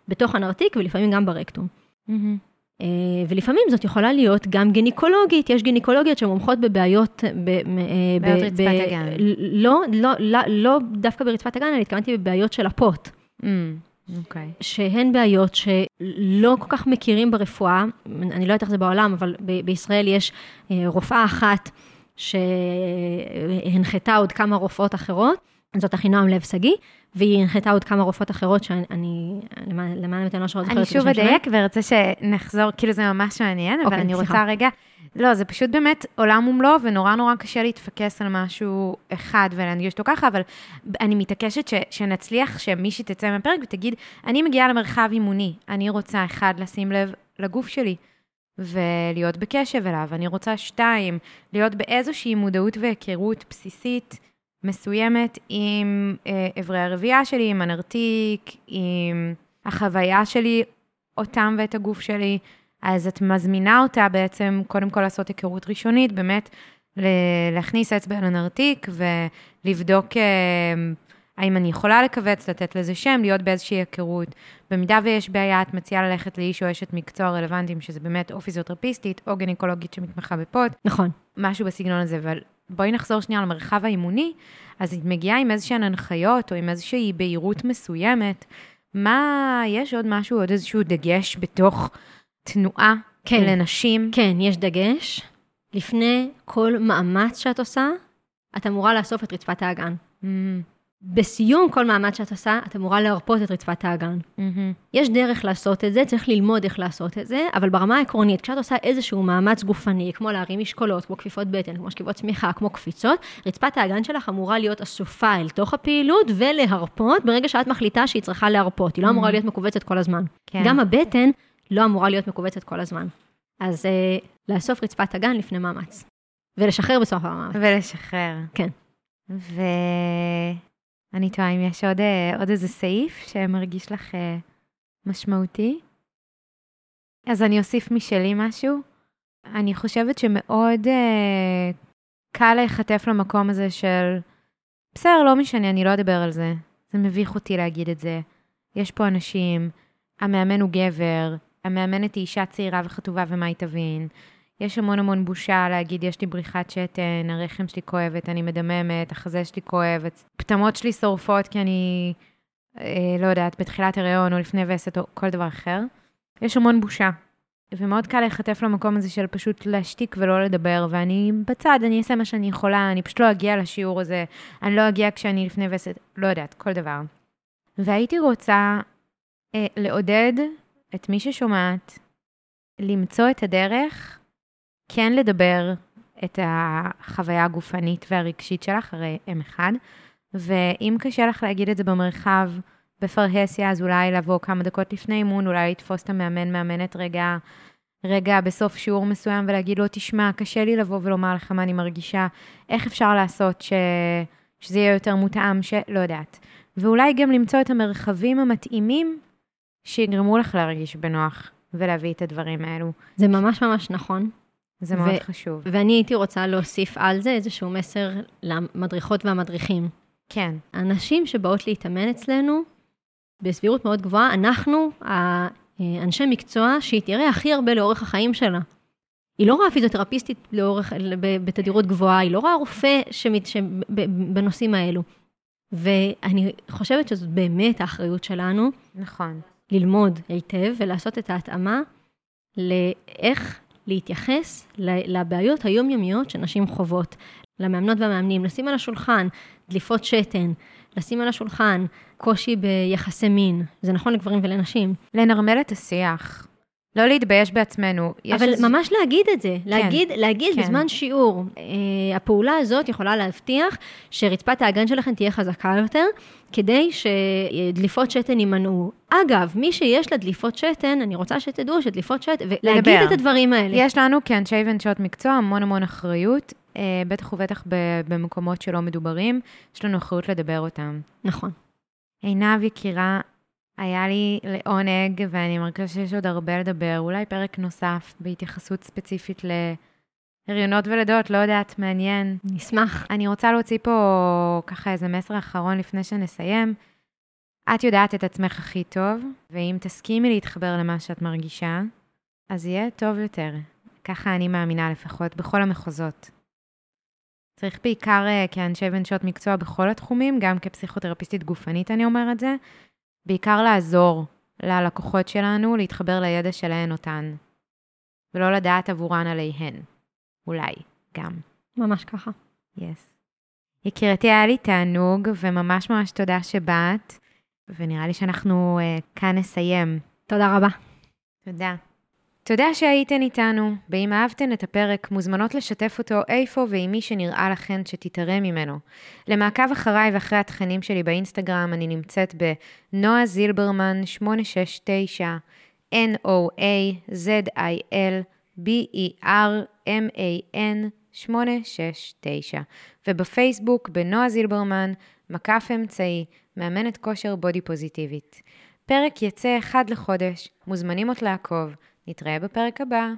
בתוך הנרתיק ולפעמים גם ברקטום. Mm-hmm. ולפעמים זאת יכולה להיות גם גינקולוגית, יש גינקולוגיות שמומחות בבעיות... בעיות רצפת הגן. לא, לא, לא, לא דווקא ברצפת הגן, אני התכוונתי בבעיות של הפוט. Mm. אוקיי. Okay. שהן בעיות שלא כל כך מכירים ברפואה, אני לא יודעת איך זה בעולם, אבל ב- בישראל יש אה, רופאה אחת שהנחתה עוד כמה רופאות אחרות, זאת אחינועם לב שגיא, והיא הנחתה עוד כמה רופאות אחרות שאני, למען האמת אני לא זוכרת אני שוב אדייק וארצה שנחזור, כאילו זה ממש מעניין, אבל אוקיי, אני סליחה. רוצה רגע, לא, זה פשוט באמת עולם ומלואו, ונורא נורא קשה להתפקס על משהו אחד ולהנגיש אותו ככה, אבל אני מתעקשת ש, שנצליח שמישהי תצא מהפרק ותגיד, אני מגיעה למרחב אימוני, אני רוצה, אחד, לשים לב לגוף שלי. ולהיות בקשב אליו. אני רוצה שתיים, להיות באיזושהי מודעות והיכרות בסיסית מסוימת עם אה, אברי הרבייה שלי, עם הנרתיק, עם החוויה שלי, אותם ואת הגוף שלי. אז את מזמינה אותה בעצם, קודם כל לעשות היכרות ראשונית, באמת להכניס אצבע לנרתיק ולבדוק אה, האם אני יכולה לכווץ, לתת לזה שם, להיות באיזושהי היכרות. במידה ויש בעיה, את מציעה ללכת לאיש או אשת מקצוע רלוונטיים, שזה באמת או פיזיותרפיסטית או גינקולוגית שמתמחה בפוד. נכון. משהו בסגנון הזה, אבל בואי נחזור שנייה למרחב האימוני, אז את מגיעה עם איזשהן הנחיות או עם איזושהי בהירות מסוימת. מה, יש עוד משהו, עוד איזשהו דגש בתוך תנועה כן. לנשים? כן, יש דגש. לפני כל מאמץ שאת עושה, את אמורה לאסוף את רצפת האגן. Mm, בסיום כל מאמץ שאת עושה, את אמורה להרפות את רצפת האגן. Mm-hmm. יש דרך לעשות את זה, צריך ללמוד איך לעשות את זה, אבל ברמה העקרונית, כשאת עושה איזשהו מאמץ גופני, כמו להרים משקולות, כמו כפיפות בטן, כמו שכיבות צמיחה, כמו קפיצות, רצפת האגן שלך אמורה להיות אסופה אל תוך הפעילות ולהרפות ברגע שאת מחליטה שהיא צריכה להרפות. היא לא אמורה להיות מכווצת כל הזמן. כן. גם הבטן לא אמורה להיות מכווצת כל הזמן. אז אה, לאסוף רצפת אגן לפני מאמץ. ולשחרר בסוף המאמץ. ולשחרר. כן. ואני תוהה אם יש עוד, אה, עוד איזה סעיף שמרגיש לך אה, משמעותי. אז אני אוסיף משלי משהו. אני חושבת שמאוד אה, קל להיחטף למקום הזה של, בסדר, לא משנה, אני לא אדבר על זה. זה מביך אותי להגיד את זה. יש פה אנשים, המאמן הוא גבר, המאמנת היא אישה צעירה וחטובה ומה היא תבין. יש המון המון בושה להגיד, יש לי בריחת שתן, הרחם שלי כואבת, אני מדממת, החזה שלי כואב, פטמות שלי שורפות כי אני, אה, לא יודעת, בתחילת הריון או לפני וסת או כל דבר אחר. יש המון בושה. ומאוד קל להיחטף למקום הזה של פשוט להשתיק ולא לדבר, ואני בצד, אני אעשה מה שאני יכולה, אני פשוט לא אגיע לשיעור הזה, אני לא אגיע כשאני לפני וסת, לא יודעת, כל דבר. והייתי רוצה אה, לעודד את מי ששומעת, למצוא את הדרך כן לדבר את החוויה הגופנית והרגשית שלך, הרי הם אחד, ואם קשה לך להגיד את זה במרחב, בפרהסיה, אז אולי לבוא כמה דקות לפני אימון, אולי לתפוס את המאמן, מאמנת רגע, רגע בסוף שיעור מסוים ולהגיד לו, תשמע, קשה לי לבוא ולומר לך מה אני מרגישה, איך אפשר לעשות ש... שזה יהיה יותר מותאם, שלא יודעת. ואולי גם למצוא את המרחבים המתאימים שיגרמו לך להרגיש בנוח ולהביא את הדברים האלו. זה ממש ממש נכון. זה מאוד חשוב. ואני הייתי רוצה להוסיף על זה איזשהו מסר למדריכות והמדריכים. כן. הנשים שבאות להתאמן אצלנו, בסבירות מאוד גבוהה, אנחנו האנשי מקצוע שהיא תראה הכי הרבה לאורך החיים שלה. היא לא רואה פיזיותרפיסטית לאורך, בתדירות גבוהה, היא לא רואה רופא שמת, בנושאים האלו. ואני חושבת שזאת באמת האחריות שלנו. נכון. ללמוד היטב ולעשות את ההתאמה לאיך להתייחס לבעיות היומיומיות שנשים חוות, למאמנות והמאמנים, לשים על השולחן דליפות שתן, לשים על השולחן קושי ביחסי מין, זה נכון לגברים ולנשים. לנרמל את השיח. לא להתבייש בעצמנו. אבל איז... ממש להגיד את זה, כן, להגיד, להגיד כן. בזמן שיעור. אה, הפעולה הזאת יכולה להבטיח שרצפת האגן שלכם תהיה חזקה יותר, כדי שדליפות שתן יימנעו. אגב, מי שיש לה דליפות שתן, אני רוצה שתדעו שדליפות שתן, ולהגיד את הדברים האלה. יש לנו כאנשי ונשות מקצוע המון המון אחריות, אה, בטח ובטח במקומות שלא מדוברים, יש לנו אחריות לדבר אותם. נכון. עינב יקירה, היה לי לעונג, ואני מרגישה שיש עוד הרבה לדבר, אולי פרק נוסף בהתייחסות ספציפית להריונות ולידות, לא יודעת, מעניין. נשמח. אני רוצה להוציא פה ככה איזה מסר אחרון לפני שנסיים. את יודעת את עצמך הכי טוב, ואם תסכימי להתחבר למה שאת מרגישה, אז יהיה טוב יותר. ככה אני מאמינה לפחות, בכל המחוזות. צריך בעיקר אה, כאנשי ונשות מקצוע בכל התחומים, גם כפסיכותרפיסטית גופנית אני אומרת זה, בעיקר לעזור ללקוחות שלנו להתחבר לידע שלהן אותן, ולא לדעת עבורן עליהן. אולי, גם. ממש ככה. יס. Yes. יקירתי, היה לי תענוג, וממש ממש תודה שבאת, ונראה לי שאנחנו uh, כאן נסיים. תודה רבה. תודה. תודה שהייתן איתנו, ואם אהבתן את הפרק, מוזמנות לשתף אותו איפה ועם מי שנראה לכן שתתערם ממנו. למעקב אחריי ואחרי התכנים שלי באינסטגרם, אני נמצאת בנועה זילברמן 869, N-O-A-Z-I-L-B-E-R-M-A-N 869, ובפייסבוק בנועה זילברמן, מקף אמצעי, מאמנת כושר בודי פוזיטיבית. פרק יצא אחד לחודש, מוזמנים עוד לעקוב. נתראה בפרק הבא.